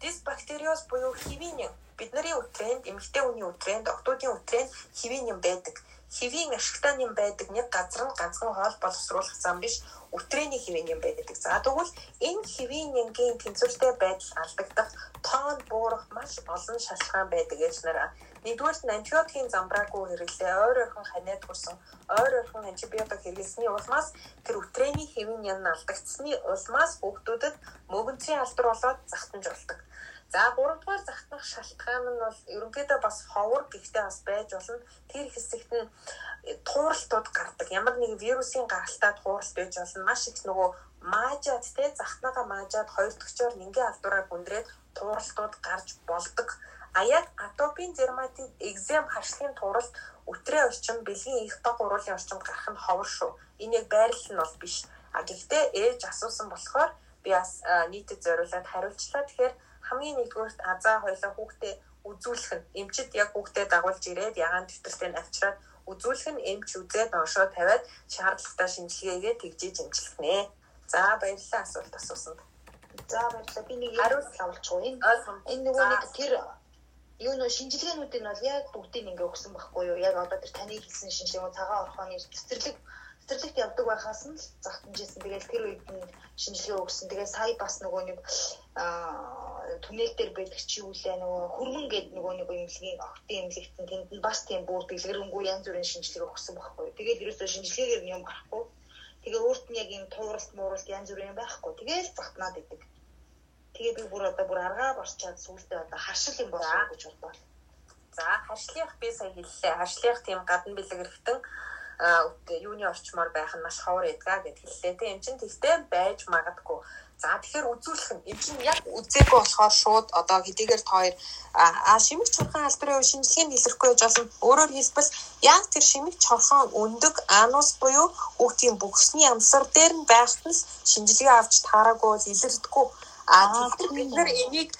Дисбактериоз буюу хэвийн бидний өтрээнд эмэгтэй хүний өтрээнд октоодын өтрээнд хэвийн юм байдаг. хэвийн ашигтай юм байдаг. Нэг газар нь ганцхан хоол боловсруулах зам биш. Өтрээний хэвийн юм байдаг. За тэгвэл энэ хэвийн нэмгийн тэнцвэртэй байдал алдагдах тоон буурах маш олон шалтгаан байдаг гэж нараа Нэгдүгээрт нь антибиотикийн замбраагүй хэрэглээ, ойр ойрхон ханиад хүрсэн, ойр ойрхон антибиотик хэрэглэсний улмаас тэр өтрээний хэвийн ян алдагдсны улмаас хүүхдүүдэд мөгөнцийн алдар болоод захтанж болдог. За гуравдугаар захтнах шалтгаан нь бол ерөнхийдөө бас ховор гэхдээ бас байж болно. Тэр хэсэгт нь тууралтууд гардаг. Ямар нэг вирусын гаралтай тууралт байж болно. Маш их нөгөө маажаад те захтнаага маажаад хоёр дахьчоор нингээ алдураа гүндрээд тууралтууд гарч болдог. А яг атопийн дерматит экзем харшлын туралд өтрээ орчим бэлгийн их баг уруулын орчимд гарах нь ховор шүү. Энэ яг байрлал нь бол биш. А гэхдээ ээж асуусан болохоор би бас нийтэд зориулаад хариулчлаа. Тэгэхээр хамгийн нэгдүгээрт азаа хойлоо хүүхдээ үзүүлэх нь эмчит яг хүүхдээ дагуулж ирээд ягаан төвтөлтэй авчираад үзүүлэх нь эмч үзээд оншоо тавиад шаардлагатай шинжилгээгээ тэгжиж эмчлэх нэ. За баярлалаа асуулт асуусанд. За баярлалаа. Би нэг хариулт авалчгүй. Энэ нөгөө нэг тэр юу нөө шинжилгээнүүд нь бол яг бүгдийг ингээ өгсөн байхгүй юу? Яг одоо тэр таны хэлсэн шинжилгээ цагаан орхооны цэцэрлэг цэцэрлэгт явдаг байхаас нь зах хэмжээсэн. Тэгээд тэр үед нь шинжилгээ өгсөн. Тэгээд сая бас нөгөө нэг аа түнэл дээр байдаг чи үлээ нөгөө хөрмөн гээд нөгөө нэг имлэгийн огтын имлэгтэн тэнд нь бас тийм бүр дэлгэрэнгүй янз бүрийн шинжилгээ өгсөн байхгүй юу? Тэгээд ерөөсөө шинжилгээгээр нь юм гарахгүй. Тэгээ өөрт нь яг юм тууралт мууралт янз бүрийн байхгүй. Тэгээд захтнаад идэг. Тэгээ би бүр одоо бүр аргаа борчаад сүултээ одоо харшил юм болоо гэж бодлоо. За харшлих би сая хэллээ. Харшлих тийм гадна бэлэг хэрэгтэн юуны орчмоор байх нь маш ховор эдгаа гэд хэллээ. Тэ эн чинь тэгтээ байж магадгүй. За тэгэхээр үзүүлэх нь энэ чинь яг үзээгүй болохоор шууд одоо хэдийгээр та хоёр а шимэг чурхан албарын шинжилгээнд илэрхгүй гэж болсон. Өөрөөр хэлбэл яг тэр шимэг чурхан өндөг анус буюу хүүхдийн бүгсний амсар дээр нь байхад нь шинжилгээ авч таараагүй илэрдэггүй А тэгэхээр бид нар энийг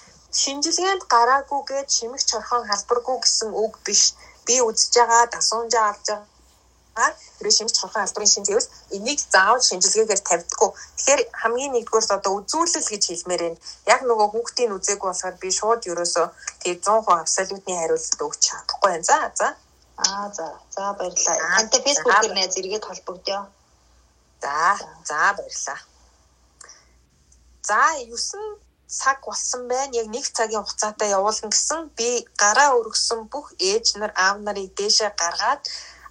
шинжилгээнд гараагүй гэж шимэг чорхон халбаргүй гэсэн үг биш. Би үзэж байгаа дасуунжаа авч байгаа хэрэг шимж чорхон албарын шинжилгээс энийг заавал шинжилгээгээр тавьдаггүй. Тэгэхээр хамгийн нэгдүгээр одоо үзүүлэл гэж хэлмээр байна. Яг нөгөө хүүхдийн үзээгүй болохоор би шууд ерөөсөө тэг 100% абсолютны хариулт өгч чадахгүй байна. За за. Аа за. За баярлалаа. Тантай фэйсбүүкээр найз эргээд холбогдъё. За за баярлалаа. За 9 цаг болсон байна. Яг нэг цагийн хугацаатай явуулна гэсэн би гараа өргөсөн бүх ээж нар аав нарыг дээшээ гаргаад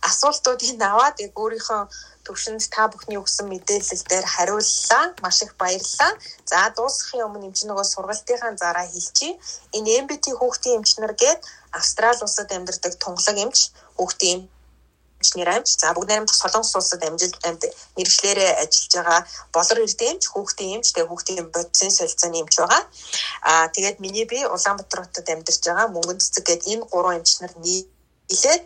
асуултуудыг аваад яг өөрийнхөө төвшөнд та бүхний өгсөн мэдээлэл дээр хариуллаа. Маш их баярлалаа. За дуусгахын өмнө эмч нөгөө сургалтынхаа зараа хэлчихье. Энэ MBT хүүхдийн эмч нар гээд Австрали улсад амьдардаг тунгалаг эмч хүүхдийн нэр амж за бүгд найрамдах солонгос улсад амжилт амьд мэрэгчлэрээ ажиллаж байгаа болор эрдэмч хүүхдийн эмч тэгээ хүүхдийн бодисын солилцооны эмч байгаа. Аа тэгээд миний би Улаанбаатар хотод амьдарч байгаа мөнгөн цэцэг гээд энэ гурван эмч нар нийлээд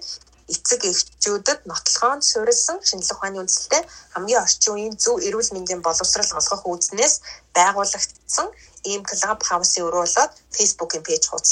эцэг эхчүүдэд нотлохоон суурилсан шинжлэх ухааны үндэслэлтэй хамгийн орчин үеийн зөв эрүүл мэндийн боловсрал олгох үүднээс байгуулагдсан ийм клуб хаусын өрөө болоод фейсбુકийн пэйж хуудас